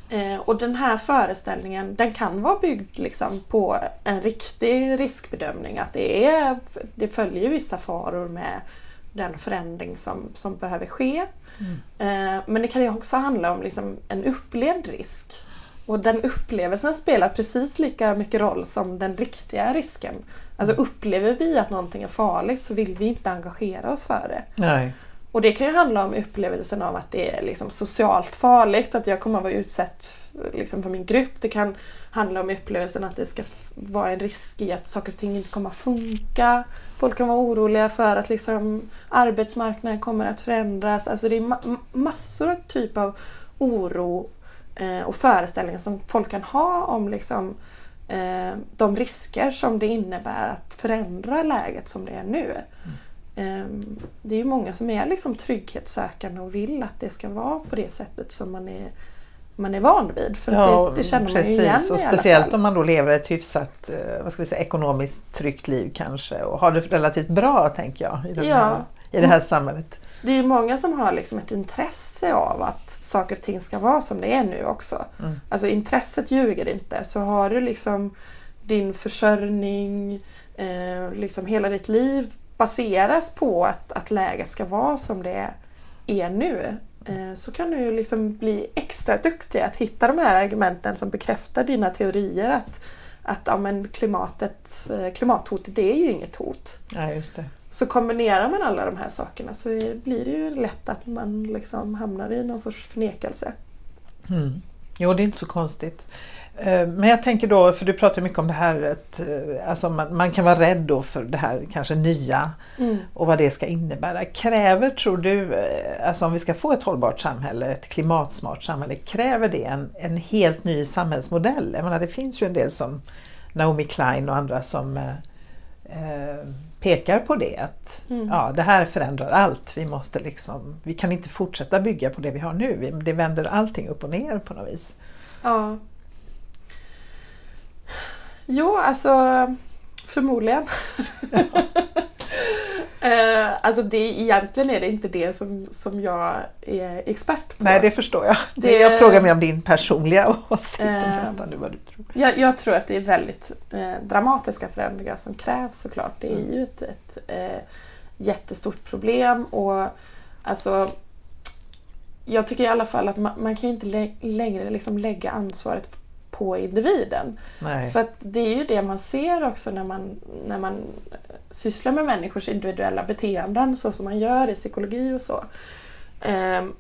Eh, och den här föreställningen den kan vara byggd liksom på en riktig riskbedömning. Att det, är, det följer vissa faror med den förändring som, som behöver ske. Mm. Eh, men det kan ju också handla om liksom en upplevd risk. Och den upplevelsen spelar precis lika mycket roll som den riktiga risken. Alltså mm. upplever vi att någonting är farligt så vill vi inte engagera oss för det. Nej. Och det kan ju handla om upplevelsen av att det är liksom socialt farligt, att jag kommer att vara utsatt liksom för min grupp. Det kan handla om upplevelsen att det ska vara en risk i att saker och ting inte kommer att funka. Folk kan vara oroliga för att liksom arbetsmarknaden kommer att förändras. Alltså det är ma massor av typ av oro eh, och föreställningar som folk kan ha om liksom, eh, de risker som det innebär att förändra läget som det är nu. Mm. Ehm, det är ju många som är liksom trygghetssökande och vill att det ska vara på det sättet som man är, man är van vid. För ja, det, det känner precis. man ju igen och Speciellt om man då lever ett hyfsat eh, vad ska vi säga, ekonomiskt tryggt liv kanske och har det relativt bra tänker jag i, den ja. här, i det här samhället. Det är ju många som har liksom ett intresse av att saker och ting ska vara som det är nu också. Mm. Alltså intresset ljuger inte. Så har du liksom din försörjning, eh, liksom hela ditt liv baseras på att, att läget ska vara som det är nu eh, så kan du liksom bli extra duktig att hitta de här argumenten som bekräftar dina teorier att, att ja, men klimatet, eh, klimathotet är ju inget hot. Ja, just det. Så kombinerar man alla de här sakerna så blir det ju lätt att man liksom hamnar i någon sorts förnekelse. Mm. Jo, det är inte så konstigt. Eh, men jag tänker då, för du pratar mycket om det här att eh, alltså man, man kan vara rädd då för det här kanske nya mm. och vad det ska innebära. Kräver, tror du, eh, alltså om vi ska få ett hållbart samhälle, ett klimatsmart samhälle, kräver det en, en helt ny samhällsmodell? Jag menar, det finns ju en del som Naomi Klein och andra som eh, pekar på det att mm. ja, det här förändrar allt. Vi, måste liksom, vi kan inte fortsätta bygga på det vi har nu. Det vänder allting upp och ner på något vis. Ja, Jo, alltså förmodligen. eh, alltså det, egentligen är det inte det som, som jag är expert på. Nej, det förstår jag. Det, jag frågar mig om din personliga åsikt. Eh, nu vad du tror. Jag, jag, tror att det är väldigt eh, dramatiska förändringar som krävs såklart. Det är ju ett, ett eh, jättestort problem och alltså jag tycker i alla fall att man, man kan inte längre liksom lägga ansvaret på individen. Nej. För det är ju det man ser också när man, när man sysslar med människors individuella beteenden så som man gör i psykologi och så. Um,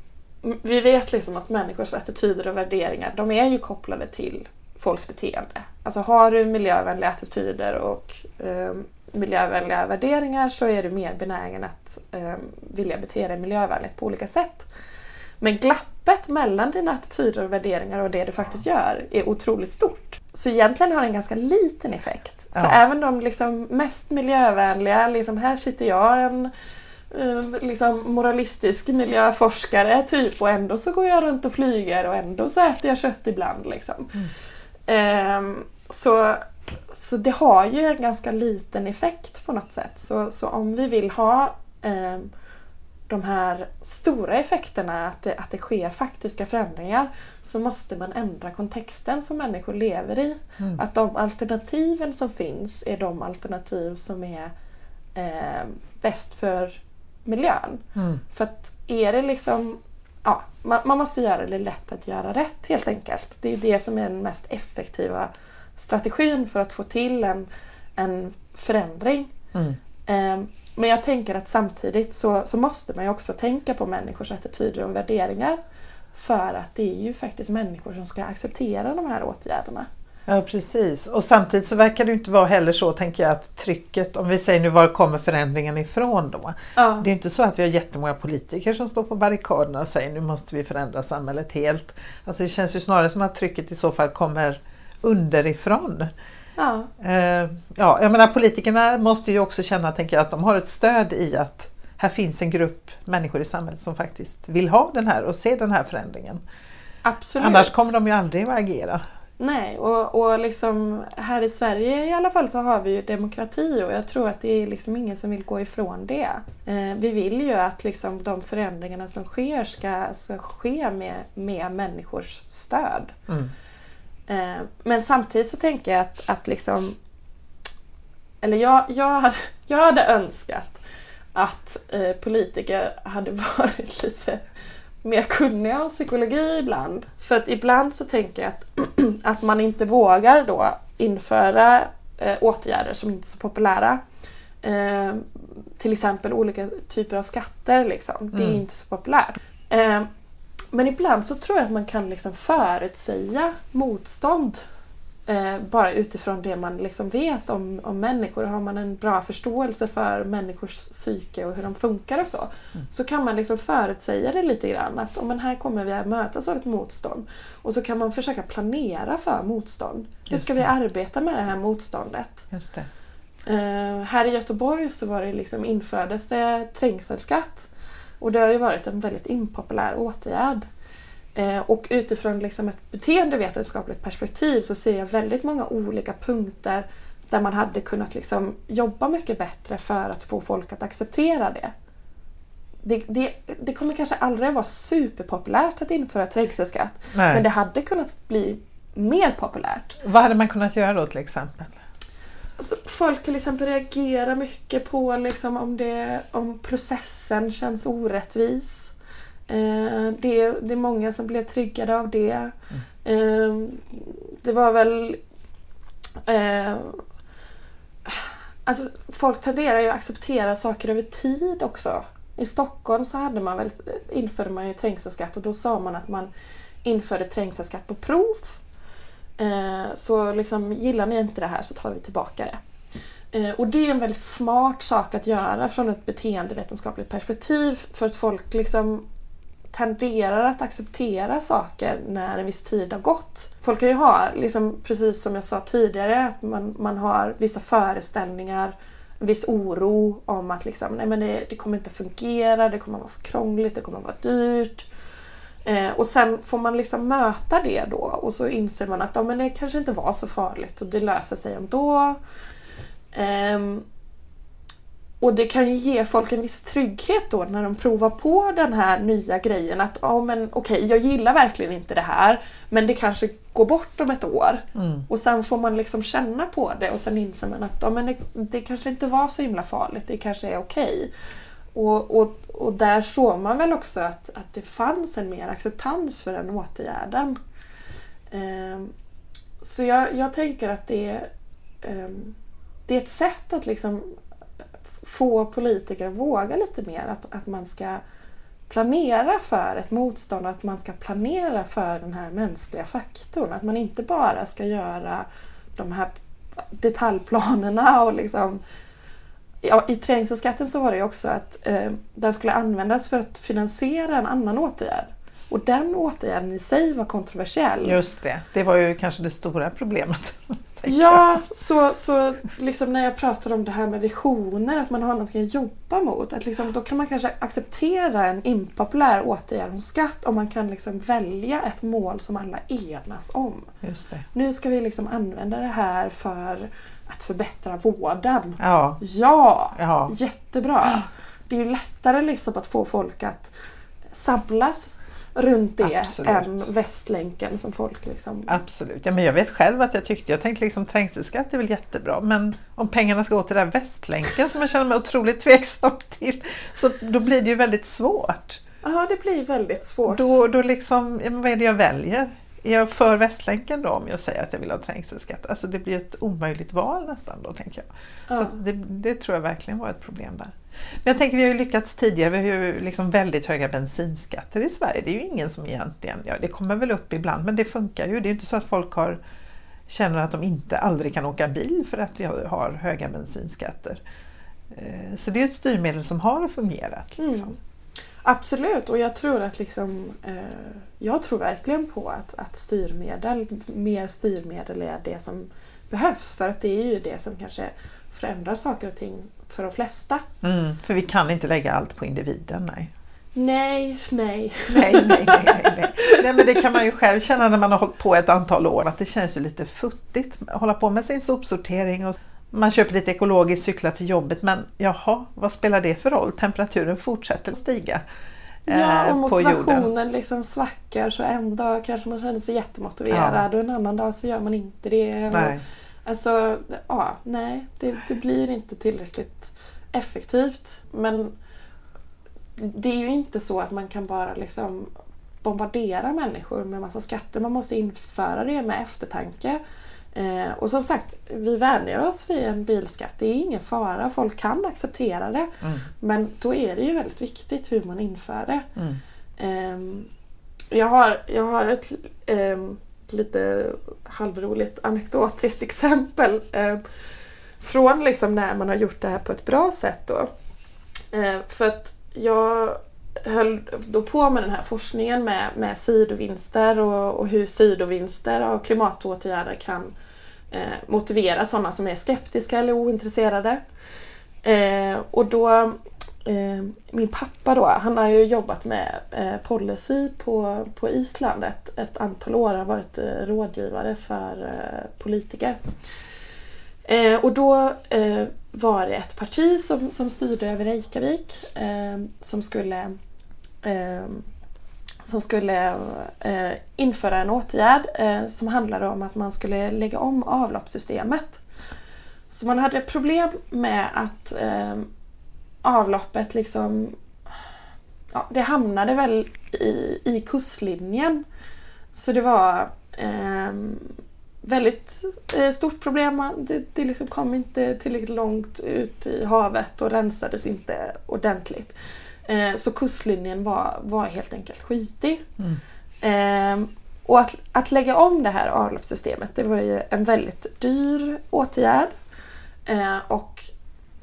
vi vet liksom att människors attityder och värderingar de är ju kopplade till folks beteende. Alltså har du miljövänliga attityder och um, miljövänliga värderingar så är du mer benägen att um, vilja bete dig miljövänligt på olika sätt. Men glappet mellan dina attityder och värderingar och det du faktiskt gör är otroligt stort. Så egentligen har det en ganska liten effekt. Ja. Så även de liksom mest miljövänliga, liksom här sitter jag en eh, liksom moralistisk miljöforskare typ och ändå så går jag runt och flyger och ändå så äter jag kött ibland. Liksom. Mm. Um, så, så det har ju en ganska liten effekt på något sätt. Så, så om vi vill ha um, de här stora effekterna, att det, att det sker faktiska förändringar, så måste man ändra kontexten som människor lever i. Mm. Att de alternativen som finns är de alternativ som är eh, bäst för miljön. Mm. För att är det liksom Ja, man, man, måste göra det lätt att göra rätt helt enkelt. Det är det som är den mest effektiva strategin för att få till en, en förändring. Mm. Eh, men jag tänker att samtidigt så, så måste man ju också tänka på människors attityder och värderingar. För att det är ju faktiskt människor som ska acceptera de här åtgärderna. Ja precis och samtidigt så verkar det inte vara heller så tänker jag att trycket, om vi säger nu var kommer förändringen ifrån då? Ja. Det är inte så att vi har jättemånga politiker som står på barrikaderna och säger nu måste vi förändra samhället helt. Alltså det känns ju snarare som att trycket i så fall kommer underifrån. Ja. Eh, ja, jag menar politikerna måste ju också känna tänker jag, att de har ett stöd i att här finns en grupp människor i samhället som faktiskt vill ha den här och se den här förändringen. Absolut. Annars kommer de ju aldrig att agera. Nej, och, och liksom här i Sverige i alla fall så har vi ju demokrati och jag tror att det är liksom ingen som vill gå ifrån det. Eh, vi vill ju att liksom de förändringarna som sker ska, ska ske med, med människors stöd. Mm. Eh, men samtidigt så tänker jag att, att liksom... Eller jag, jag, hade, jag hade önskat att eh, politiker hade varit lite mer kunniga om psykologi ibland. För att ibland så tänker jag att, att man inte vågar då införa eh, åtgärder som inte är så populära. Eh, till exempel olika typer av skatter. Liksom. Det är Mm. inte så populärt. Eh, men ibland så tror jag att man kan liksom förutsäga motstånd eh, bara utifrån det man liksom vet om, om människor. Har man en bra förståelse för människors psyke och hur de funkar och så, Mm. så kan man liksom förutsäga det lite grann. Att om men här kommer vi att mötas av ett motstånd. Och så kan man försöka planera för motstånd. Hur ska vi arbeta med det här motståndet? Just det. Eh, här i Göteborg så var det liksom, infördes det trängselskatt. Och det har ju varit en väldigt impopulär åtgärd. Eh, och utifrån liksom ett beteendevetenskapligt perspektiv så ser jag väldigt många olika punkter där man hade kunnat liksom jobba mycket bättre för att få folk att acceptera det. Det, det, det kommer kanske aldrig vara superpopulärt att införa trängselskatt Nej. men det hade kunnat bli mer populärt. Vad hade man kunnat göra då till exempel? Alltså, folk till exempel reagerar mycket på liksom, om, det, om processen känns orättvis. Eh, det, det är många som blev triggade av det. Eh, det var väl... Eh, alltså, folk tenderar ju att acceptera saker över tid också. I Stockholm så hade man väl, införde man ju trängselskatt och då sa man att man införde trängselskatt på prov. Eh, så liksom, gillar ni inte det här så tar vi tillbaka det. Eh, och det är en väldigt smart sak att göra från ett beteendevetenskapligt perspektiv för att folk liksom tenderar att acceptera saker när en viss tid har gått. Folk kan ju ha, liksom, precis som jag sa tidigare, att man, man har vissa föreställningar, en viss oro om att liksom, nej men det, det kommer inte fungera, det kommer vara för krångligt, det kommer vara dyrt. Eh, och sen får man liksom möta det då och så inser man att ja, men det kanske inte var så farligt och det löser sig ändå. Ehm, och det kan ju ge folk en viss trygghet då när de provar på den här nya grejen att ja men okej, jag gillar verkligen inte det här men det kanske går bort om ett år. Mm. Och sen får man liksom känna på det och sen inser man att ja, men det, det kanske inte var så himla farligt, det kanske är okej. Och, och, och där såg man väl också att, att det fanns en mer acceptans för den åtgärden. Ehm, så jag, jag tänker att det är, det är ett sätt att liksom få politiker att våga lite mer. Att, att man ska planera för ett motstånd och att man ska planera för den här mänskliga faktorn. Att man inte bara ska göra de här detaljplanerna och liksom Ja, I trängselskatten så var det ju också att eh, den skulle användas för att finansiera en annan åtgärd. Och den åtgärden i sig var kontroversiell. Just det, det var ju kanske det stora problemet. Ja, så, så liksom när jag pratar om det här med visioner, att man har något att jobba mot. Att liksom, då kan man kanske acceptera en impopulär åtgärd som skatt om man kan liksom välja ett mål som alla enas om. Just det. Nu ska vi liksom använda det här för att förbättra vården. Ja, Ja, ja. jättebra. Det är ju lättare liksom att få folk att samlas runt det Absolut. än Västlänken som folk liksom... Absolut. Ja, men jag vet själv att jag tyckte, jag tänkte liksom trängselskatt är väl jättebra men om pengarna ska gå till den Västlänken som jag känner mig otroligt tveksam till så då blir det ju väldigt svårt. Ja, det blir väldigt svårt. Då, då liksom, ja, vad är det jag väljer? Är jag för Västlänken då om jag säger att jag vill ha trängselskatt? Alltså det blir ett omöjligt val nästan då tänker jag. Så Ja. att det, det tror jag verkligen var ett problem där. Men jag tänker vi har ju lyckats tidigare, vi har ju liksom väldigt höga bensinskatter i Sverige. Det är ju ingen som egentligen, ja det kommer väl upp ibland men det funkar ju. Det är inte så att folk har känner att de inte aldrig kan åka bil för att vi har höga bensinskatter. Eh, så det är ett styrmedel som har fungerat. Liksom. Mm. Absolut och jag tror att liksom, eh, jag tror verkligen på att, att styrmedel, mer styrmedel är det som behövs för att det är ju det som kanske förändrar saker och ting för de flesta. Mm, för vi kan inte lägga allt på individen, nej. Nej, nej. Nej, nej, nej, nej, nej. men det kan man ju själv känna när man har hållit på ett antal år att det känns ju lite futtigt att hålla på med sin sopsortering och man köper lite ekologiskt, cyklar till jobbet men jaha, vad spelar det för roll? Temperaturen fortsätter stiga. Ja, och eh, motivationen liksom svackar så en dag kanske man känner sig jättemotiverad ja. och en annan dag så gör man inte det. Nej. Alltså, ja, nej, det, det blir inte tillräckligt effektivt. Men det är ju inte så att man kan bara liksom bombardera människor med massa skatter. Man måste införa det med eftertanke. Eh, och som sagt, vi vänjer oss vid en bilskatt. Det är ingen fara, folk kan acceptera det. Mm. Men då är det ju väldigt viktigt hur man inför det. Mm. Eh, jag, har, jag har ett eh, lite halvroligt anekdotiskt exempel eh, från liksom när man har gjort det här på ett bra sätt. Då. Eh, för att jag höll då på med den här forskningen med, med sidovinster och, och hur sidovinster av klimatåtgärder kan Eh, motivera sådana som är skeptiska eller ointresserade. Eh, och då, eh, min pappa då, han har ju jobbat med eh, policy på, på Island ett, ett antal år, har varit eh, rådgivare för eh, politiker. Eh, och då eh, var det ett parti som, som styrde över Reykjavik som skulle som skulle eh, införa en åtgärd eh, som handlade om att man skulle lägga om avloppssystemet. Så man hade problem med att eh, avloppet liksom ja, det hamnade väl i, i kustlinjen. Så det var eh, väldigt eh, stort problem. Det, det liksom kom inte tillräckligt långt ut i havet och rensades inte ordentligt. Eh, så kustlinjen var, var helt enkelt skitig. Mm. Eh, och att, att lägga om det här avloppssystemet det var ju en väldigt dyr åtgärd. Eh, och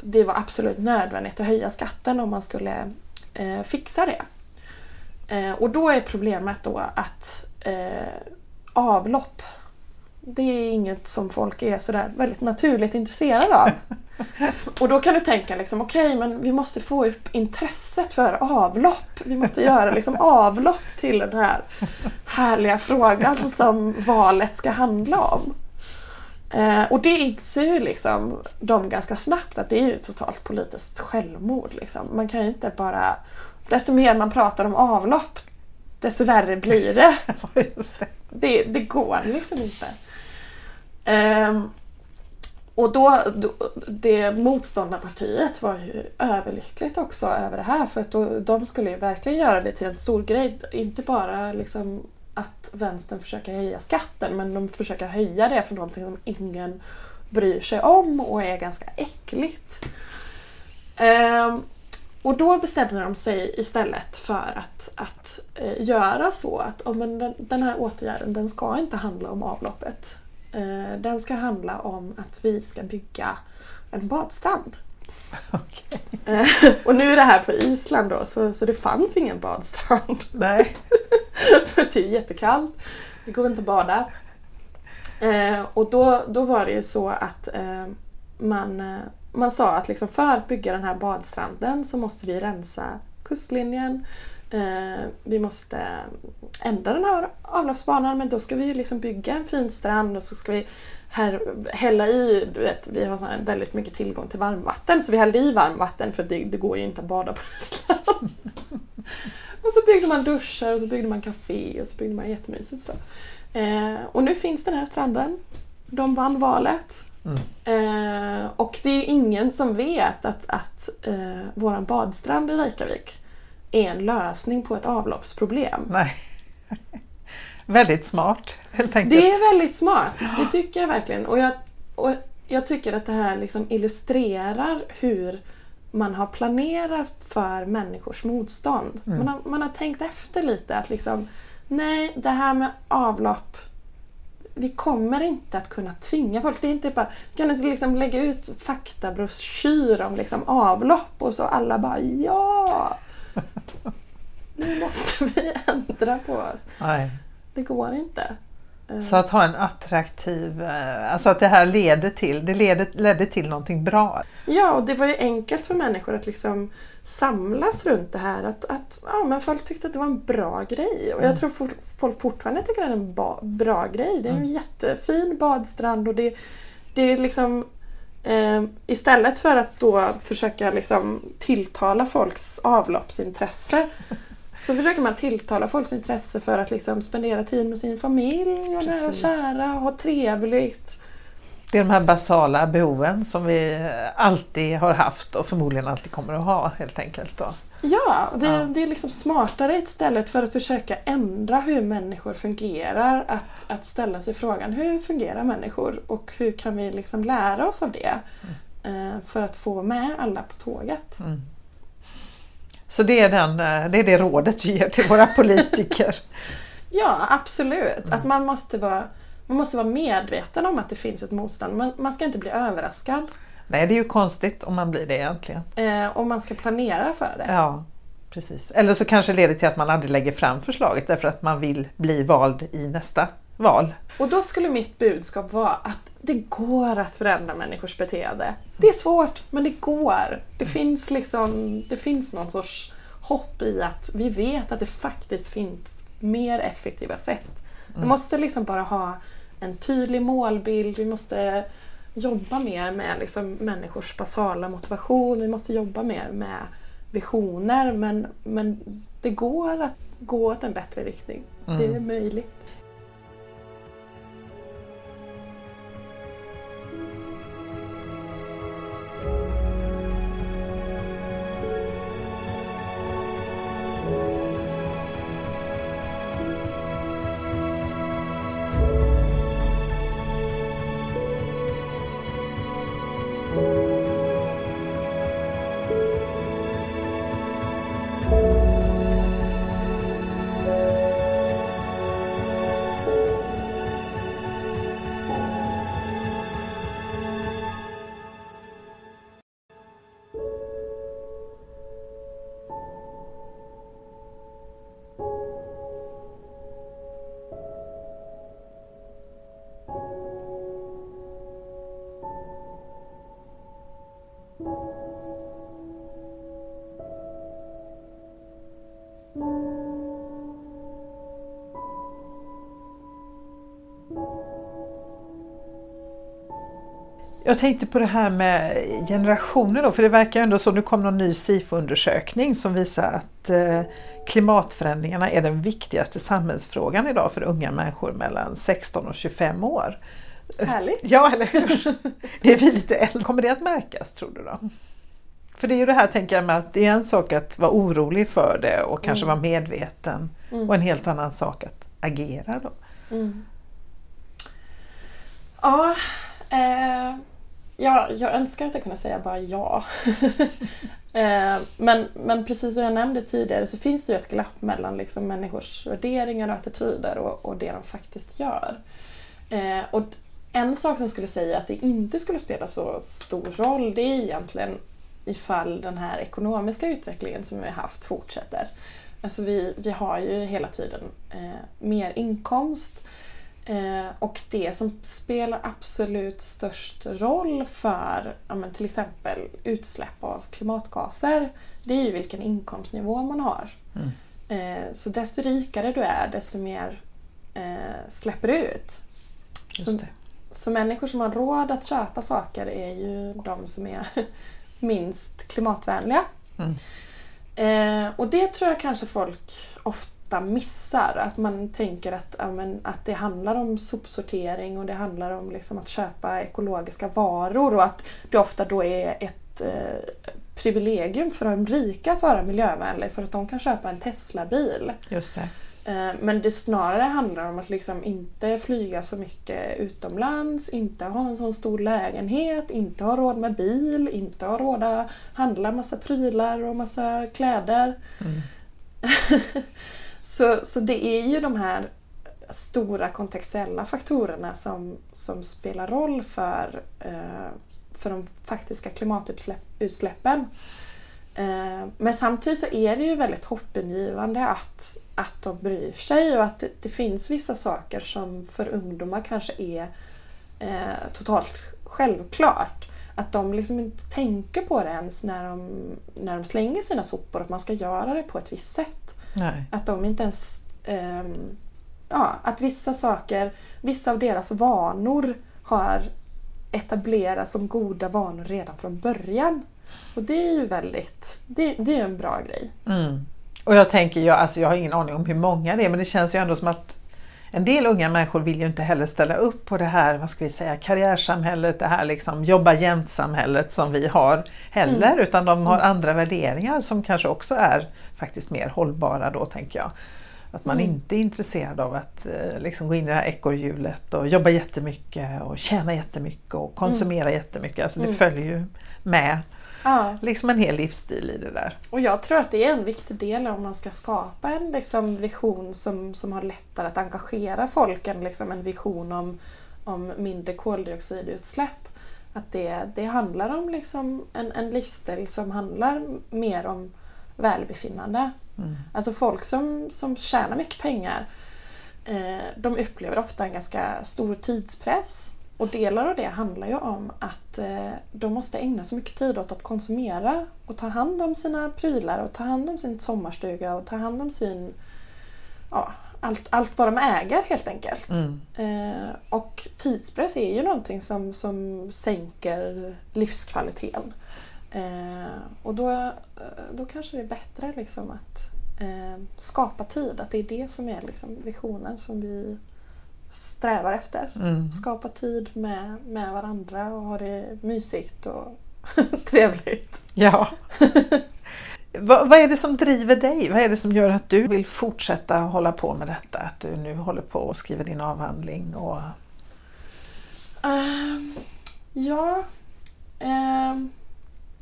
det var absolut nödvändigt att höja skatten om man skulle eh, fixa det. Eh, och då är problemet då att eh, avlopp det är inget som folk är sådär väldigt naturligt intresserade av. Och då kan du tänka liksom, okej okay, men vi måste få upp intresset för avlopp. Vi måste göra liksom avlopp till den här härliga frågan som valet ska handla om. Eh, och det inser ju liksom de ganska snabbt att det är ju totalt politiskt självmord. Liksom. Man kan ju inte bara... Desto mer man pratar om avlopp desto värre blir det. det. det. Det går liksom inte. Um, och då, då, det motståndarpartiet var ju överlyckligt också över det här för att då, de skulle ju verkligen göra det till en stor grej. Inte bara liksom att vänstern försöker höja skatten men de försöker höja det för någonting som ingen bryr sig om och är ganska äckligt. Ehm, och då bestämde de sig istället för att, att eh, göra så att oh, men den, den här åtgärden den ska inte handla om avloppet den ska handla om att vi ska bygga en badstrand. Okay. Eh, och nu är det här på Island då så, så det fanns ingen badstrand. Nej. För det är jättekallt. Det går inte att bada. Eh, och då, då var det ju så att eh, man, eh, man sa att liksom för att bygga den här badstranden så måste vi rensa kustlinjen. Eh, vi måste ändra den här avloppsbanan men då ska vi liksom bygga en fin strand och så ska vi här, hälla i, du vet, vi har väldigt mycket tillgång till varmvatten så vi hällde i varmvatten för det, det går ju inte att bada på Island. och så byggde man duschar och så byggde man café och så byggde man jättemysigt så. Eh, och nu finns den här stranden. De vann valet. Mm. Eh, och det är ingen som vet att, att eh, våran badstrand i Reykjavik är en lösning på ett avloppsproblem. Nej. väldigt smart helt enkelt. Det är väldigt smart, det tycker jag verkligen. Och jag, och jag tycker att det här liksom illustrerar hur man har planerat för människors motstånd. Mm. Man, har, man har tänkt efter lite att liksom, nej, det här med avlopp vi kommer inte att kunna tvinga folk. Det är inte bara, vi kan inte liksom lägga ut faktabroschyr om liksom avlopp och så alla bara ja! Nu måste vi ändra på oss. Nej. Det går inte. Så att ha en attraktiv, eh, alltså att det här leder till, det leder, ledde till någonting bra. Ja, och det var ju enkelt för människor att liksom samlas runt det här. Att, att ja, men folk tyckte att det var en bra grej. Och jag Mm. tror for, folk fortfarande tycker att det är en ba, bra grej. Det är en Mm. jättefin badstrand och det, det är liksom eh, istället för att då försöka liksom tilltala folks avloppsintresse så försöker man tilltala folks intresse för att liksom spendera tid med sin familj och nära kära och ha trevligt. Det är de här basala behoven som vi alltid har haft och förmodligen alltid kommer att ha helt enkelt. Då. Ja, och det, Ja. det är liksom smartare istället för att försöka ändra hur människor fungerar. Att, att ställa sig frågan hur fungerar människor och hur kan vi liksom lära oss av det? eh, För att få med alla på tåget. Mm. Så det är, den, eh, det är det rådet vi ger till våra politiker. Ja, absolut. Att man måste, vara, man måste vara medveten om att det finns ett motstånd. Man, man ska inte bli överraskad. Nej, det är ju konstigt om man blir det egentligen. Eh, och man ska planera för det. Ja, precis. Eller så kanske det leder till att man aldrig lägger fram förslaget därför att man vill bli vald i nästa val. Och då skulle mitt budskap vara att det går att förändra människors beteende. Det är svårt, men det går. Det finns liksom, det finns någon sorts hopp i att vi vet att det faktiskt finns mer effektiva sätt. Vi måste liksom bara ha en tydlig målbild, vi måste jobba mer med liksom människors basala motivation, vi måste jobba mer med visioner men, men det går att gå åt en bättre riktning. Det är möjligt. Jag tänkte på det här med generationer då, för det verkar ändå så, nu kom någon ny SIFO-undersökning som visar att eh, klimatförändringarna är den viktigaste samhällsfrågan idag för unga människor mellan 16 och 25 år. Härligt. Ja, eller hur? Det är vi lite äldre. Kommer det att märkas tror du då? För det är ju det här tänker jag med att det är en sak att vara orolig för det och kanske vara medveten och en helt annan sak att agera då. Mm. Ja, eh, ja, jag önskar att jag kunde säga bara ja. Eh, men, men precis som jag nämnde tidigare så finns det ju ett glapp mellan liksom människors värderingar och attityder och, och det de faktiskt gör. Eh, och en sak som skulle säga att det inte skulle spela så stor roll det är egentligen ifall den här ekonomiska utvecklingen som vi har haft fortsätter. Alltså vi, vi har ju hela tiden eh, mer inkomst eh, och det som spelar absolut störst roll för ja, till exempel utsläpp av klimatgaser det är ju vilken inkomstnivå man har. Mm. Eh, så desto rikare du är desto mer eh, släpper du ut. Så-. Så människor som har råd att köpa saker är ju de som är minst klimatvänliga. Mm. Eh, och det tror jag kanske folk ofta missar. Att man tänker att, ja, men, att det handlar om sopsortering och det handlar om liksom, att köpa ekologiska varor och att det ofta då är ett eh, privilegium för de rika att vara miljövänliga för att de kan köpa en Tesla-bil. Just det. Eh, Men det snarare handlar om att liksom inte flyga så mycket utomlands, inte ha en sån stor lägenhet, inte ha råd med bil, inte ha råd att handla massa prylar och massa kläder. Mm. så, så det är ju de här stora kontextuella faktorerna som, som spelar roll för, eh, för de faktiska klimatutsläppen. Eh, men samtidigt så är det ju väldigt hoppingivande att, att de bryr sig och att det, det finns vissa saker som för ungdomar kanske är eh, totalt självklart. Att de liksom inte tänker på det ens när de, när de slänger sina sopor, att man ska göra det på ett visst sätt. Nej. Att de inte ens... Eh, ja, att vissa saker, vissa av deras vanor har etablerats som goda vanor redan från början. Och det är ju väldigt, det, det är en bra grej. Mm. Och jag tänker, jag, alltså jag har ingen aning om hur många det är men det känns ju ändå som att en del unga människor vill ju inte heller ställa upp på det här, vad ska vi säga, karriärsamhället, det här liksom jobba jämt-samhället som vi har heller, Mm. utan de har andra värderingar som kanske också är faktiskt mer hållbara då tänker jag. Att man Mm. inte är intresserad av att eh, liksom gå in i det här ekorrhjulet och jobba jättemycket och tjäna jättemycket och konsumera jättemycket. Alltså det Mm. följer ju med Ja, liksom en hel livsstil i det där. och jag tror att det är en viktig del om man ska skapa en liksom, vision som, som har lättare att engagera folk än liksom, en vision om, om mindre koldioxidutsläpp. Att det, det handlar om liksom, en, en livsstil som handlar mer om välbefinnande. Mm. Alltså folk som, som tjänar mycket pengar eh, de upplever ofta en ganska stor tidspress. Och delar av det handlar ju om att eh, de måste ägna så mycket tid åt att konsumera och ta hand om sina prylar och ta hand om sin sommarstuga och ta hand om sin... Ja, allt, allt vad de äger helt enkelt. Mm. Eh, och tidspress är ju någonting som, som sänker livskvaliteten. Eh, och då, då kanske det är bättre liksom att skapa tid, att det är det som är liksom visionen som vi strävar efter. Mm. Skapa tid med, med varandra och ha det mysigt och trevligt. Ja. vad, vad är det som driver dig? Vad är det som gör att du vill fortsätta hålla på med detta? Att du nu håller på och skriver din avhandling och Ehm, ja. ehm,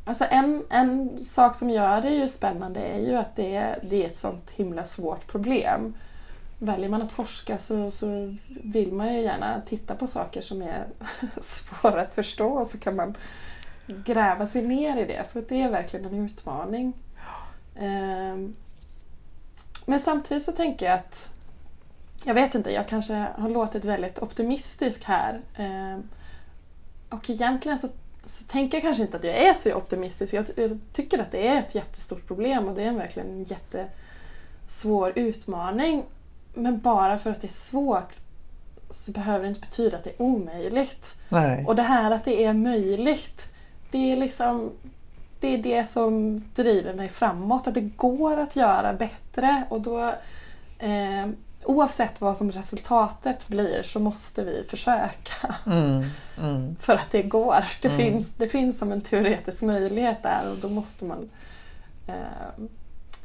alltså en, en sak som gör det ju spännande är ju att det är, det är ett sånt himla svårt problem. Väljer man att forska så, så vill man ju gärna titta på saker som är svåra att förstå och så kan man gräva sig ner i det för det är verkligen en utmaning. Ehm, men samtidigt så tänker jag att jag vet inte, jag kanske har låtit väldigt optimistisk här. Ehm, och egentligen så, så tänker jag kanske inte att jag är så optimistisk. Jag, jag tycker att det är ett jättestort problem och det är verkligen en jättesvår utmaning. Men bara för att det är svårt så behöver det inte betyda att det är omöjligt. nej. Och det här att det är möjligt, det är liksom det är det som driver mig framåt. Att det går att göra bättre och då eh, oavsett vad som resultatet blir så måste vi försöka Mm, mm. för att det går. Det, Mm. finns, det finns som en teoretisk möjlighet där och då måste man eh,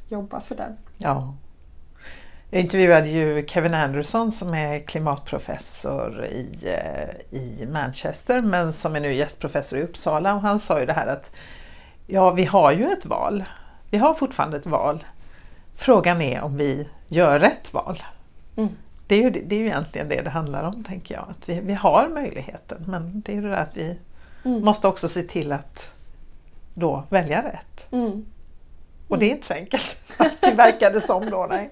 jobba för den. Ja. Jag intervjuade ju Kevin Anderson som är klimatprofessor i, eh, i Manchester men som är nu gästprofessor i Uppsala och han sa ju det här att ja, vi har ju ett val. Vi har fortfarande ett val. Frågan är om vi gör rätt val. Mm. Det är, ju, det är ju egentligen det det handlar om, tänker jag. Att vi, vi har möjligheten, men det är ju det där att vi Mm. måste också se till att då välja rätt. Mm. Och det är inte så enkelt, det verkar det som då. Nej.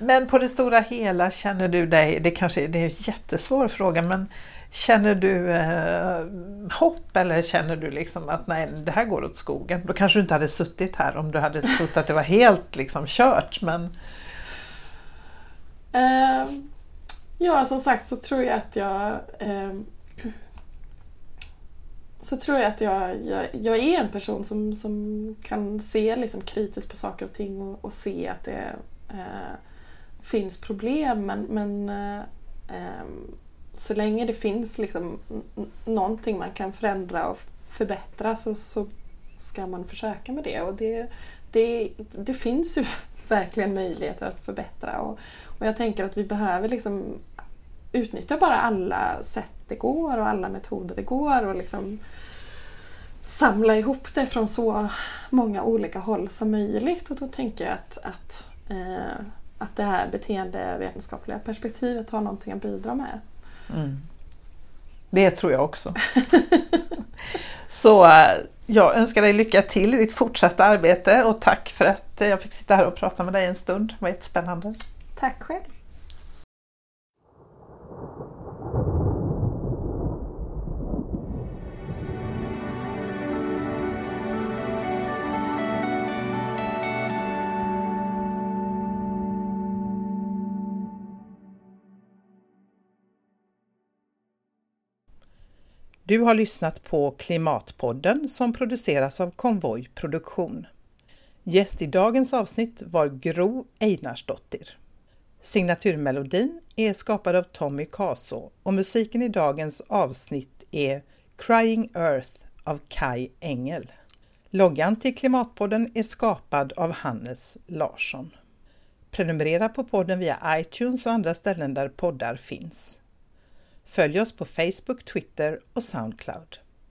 Men på det stora hela känner du dig, det kanske det är en jättesvår fråga, men känner du eh, hopp eller känner du liksom att nej, det här går åt skogen? Då kanske du inte hade suttit här om du hade trott att det var helt liksom kört, men Eh, ja, som sagt så tror jag att jag eh, så tror jag att jag, jag, jag är en person som, som kan se liksom kritiskt på saker och ting och, och se att det eh, finns problem men, men eh, ehm, så länge det finns liksom någonting man kan förändra och förbättra så, så ska man försöka med det. Och det, det, det finns ju verkligen möjligheter att förbättra. Och, och jag tänker att vi behöver liksom utnyttja bara alla sätt det går och alla metoder det går och liksom samla ihop det från så många olika håll som möjligt. Och då tänker jag att, att eh, att det här beteendevetenskapliga perspektivet har någonting att bidra med. Mm. Det tror jag också. Så eh, jag önskar dig lycka till i ditt fortsatta arbete och tack för att jag fick sitta här och prata med dig en stund. Det var jättespännande. Tack själv. Du har lyssnat på Klimatpodden som produceras av Konvoj Produktion. Gäst i dagens avsnitt var Gro Einarsdottir. Signaturmelodin är skapad av Tommy Caso och musiken i dagens avsnitt är Crying Earth av Kai Engel. Loggan till Klimatpodden är skapad av Hannes Larsson. Prenumerera på podden via iTunes och andra ställen där poddar finns. Följ oss på Facebook, Twitter och Soundcloud.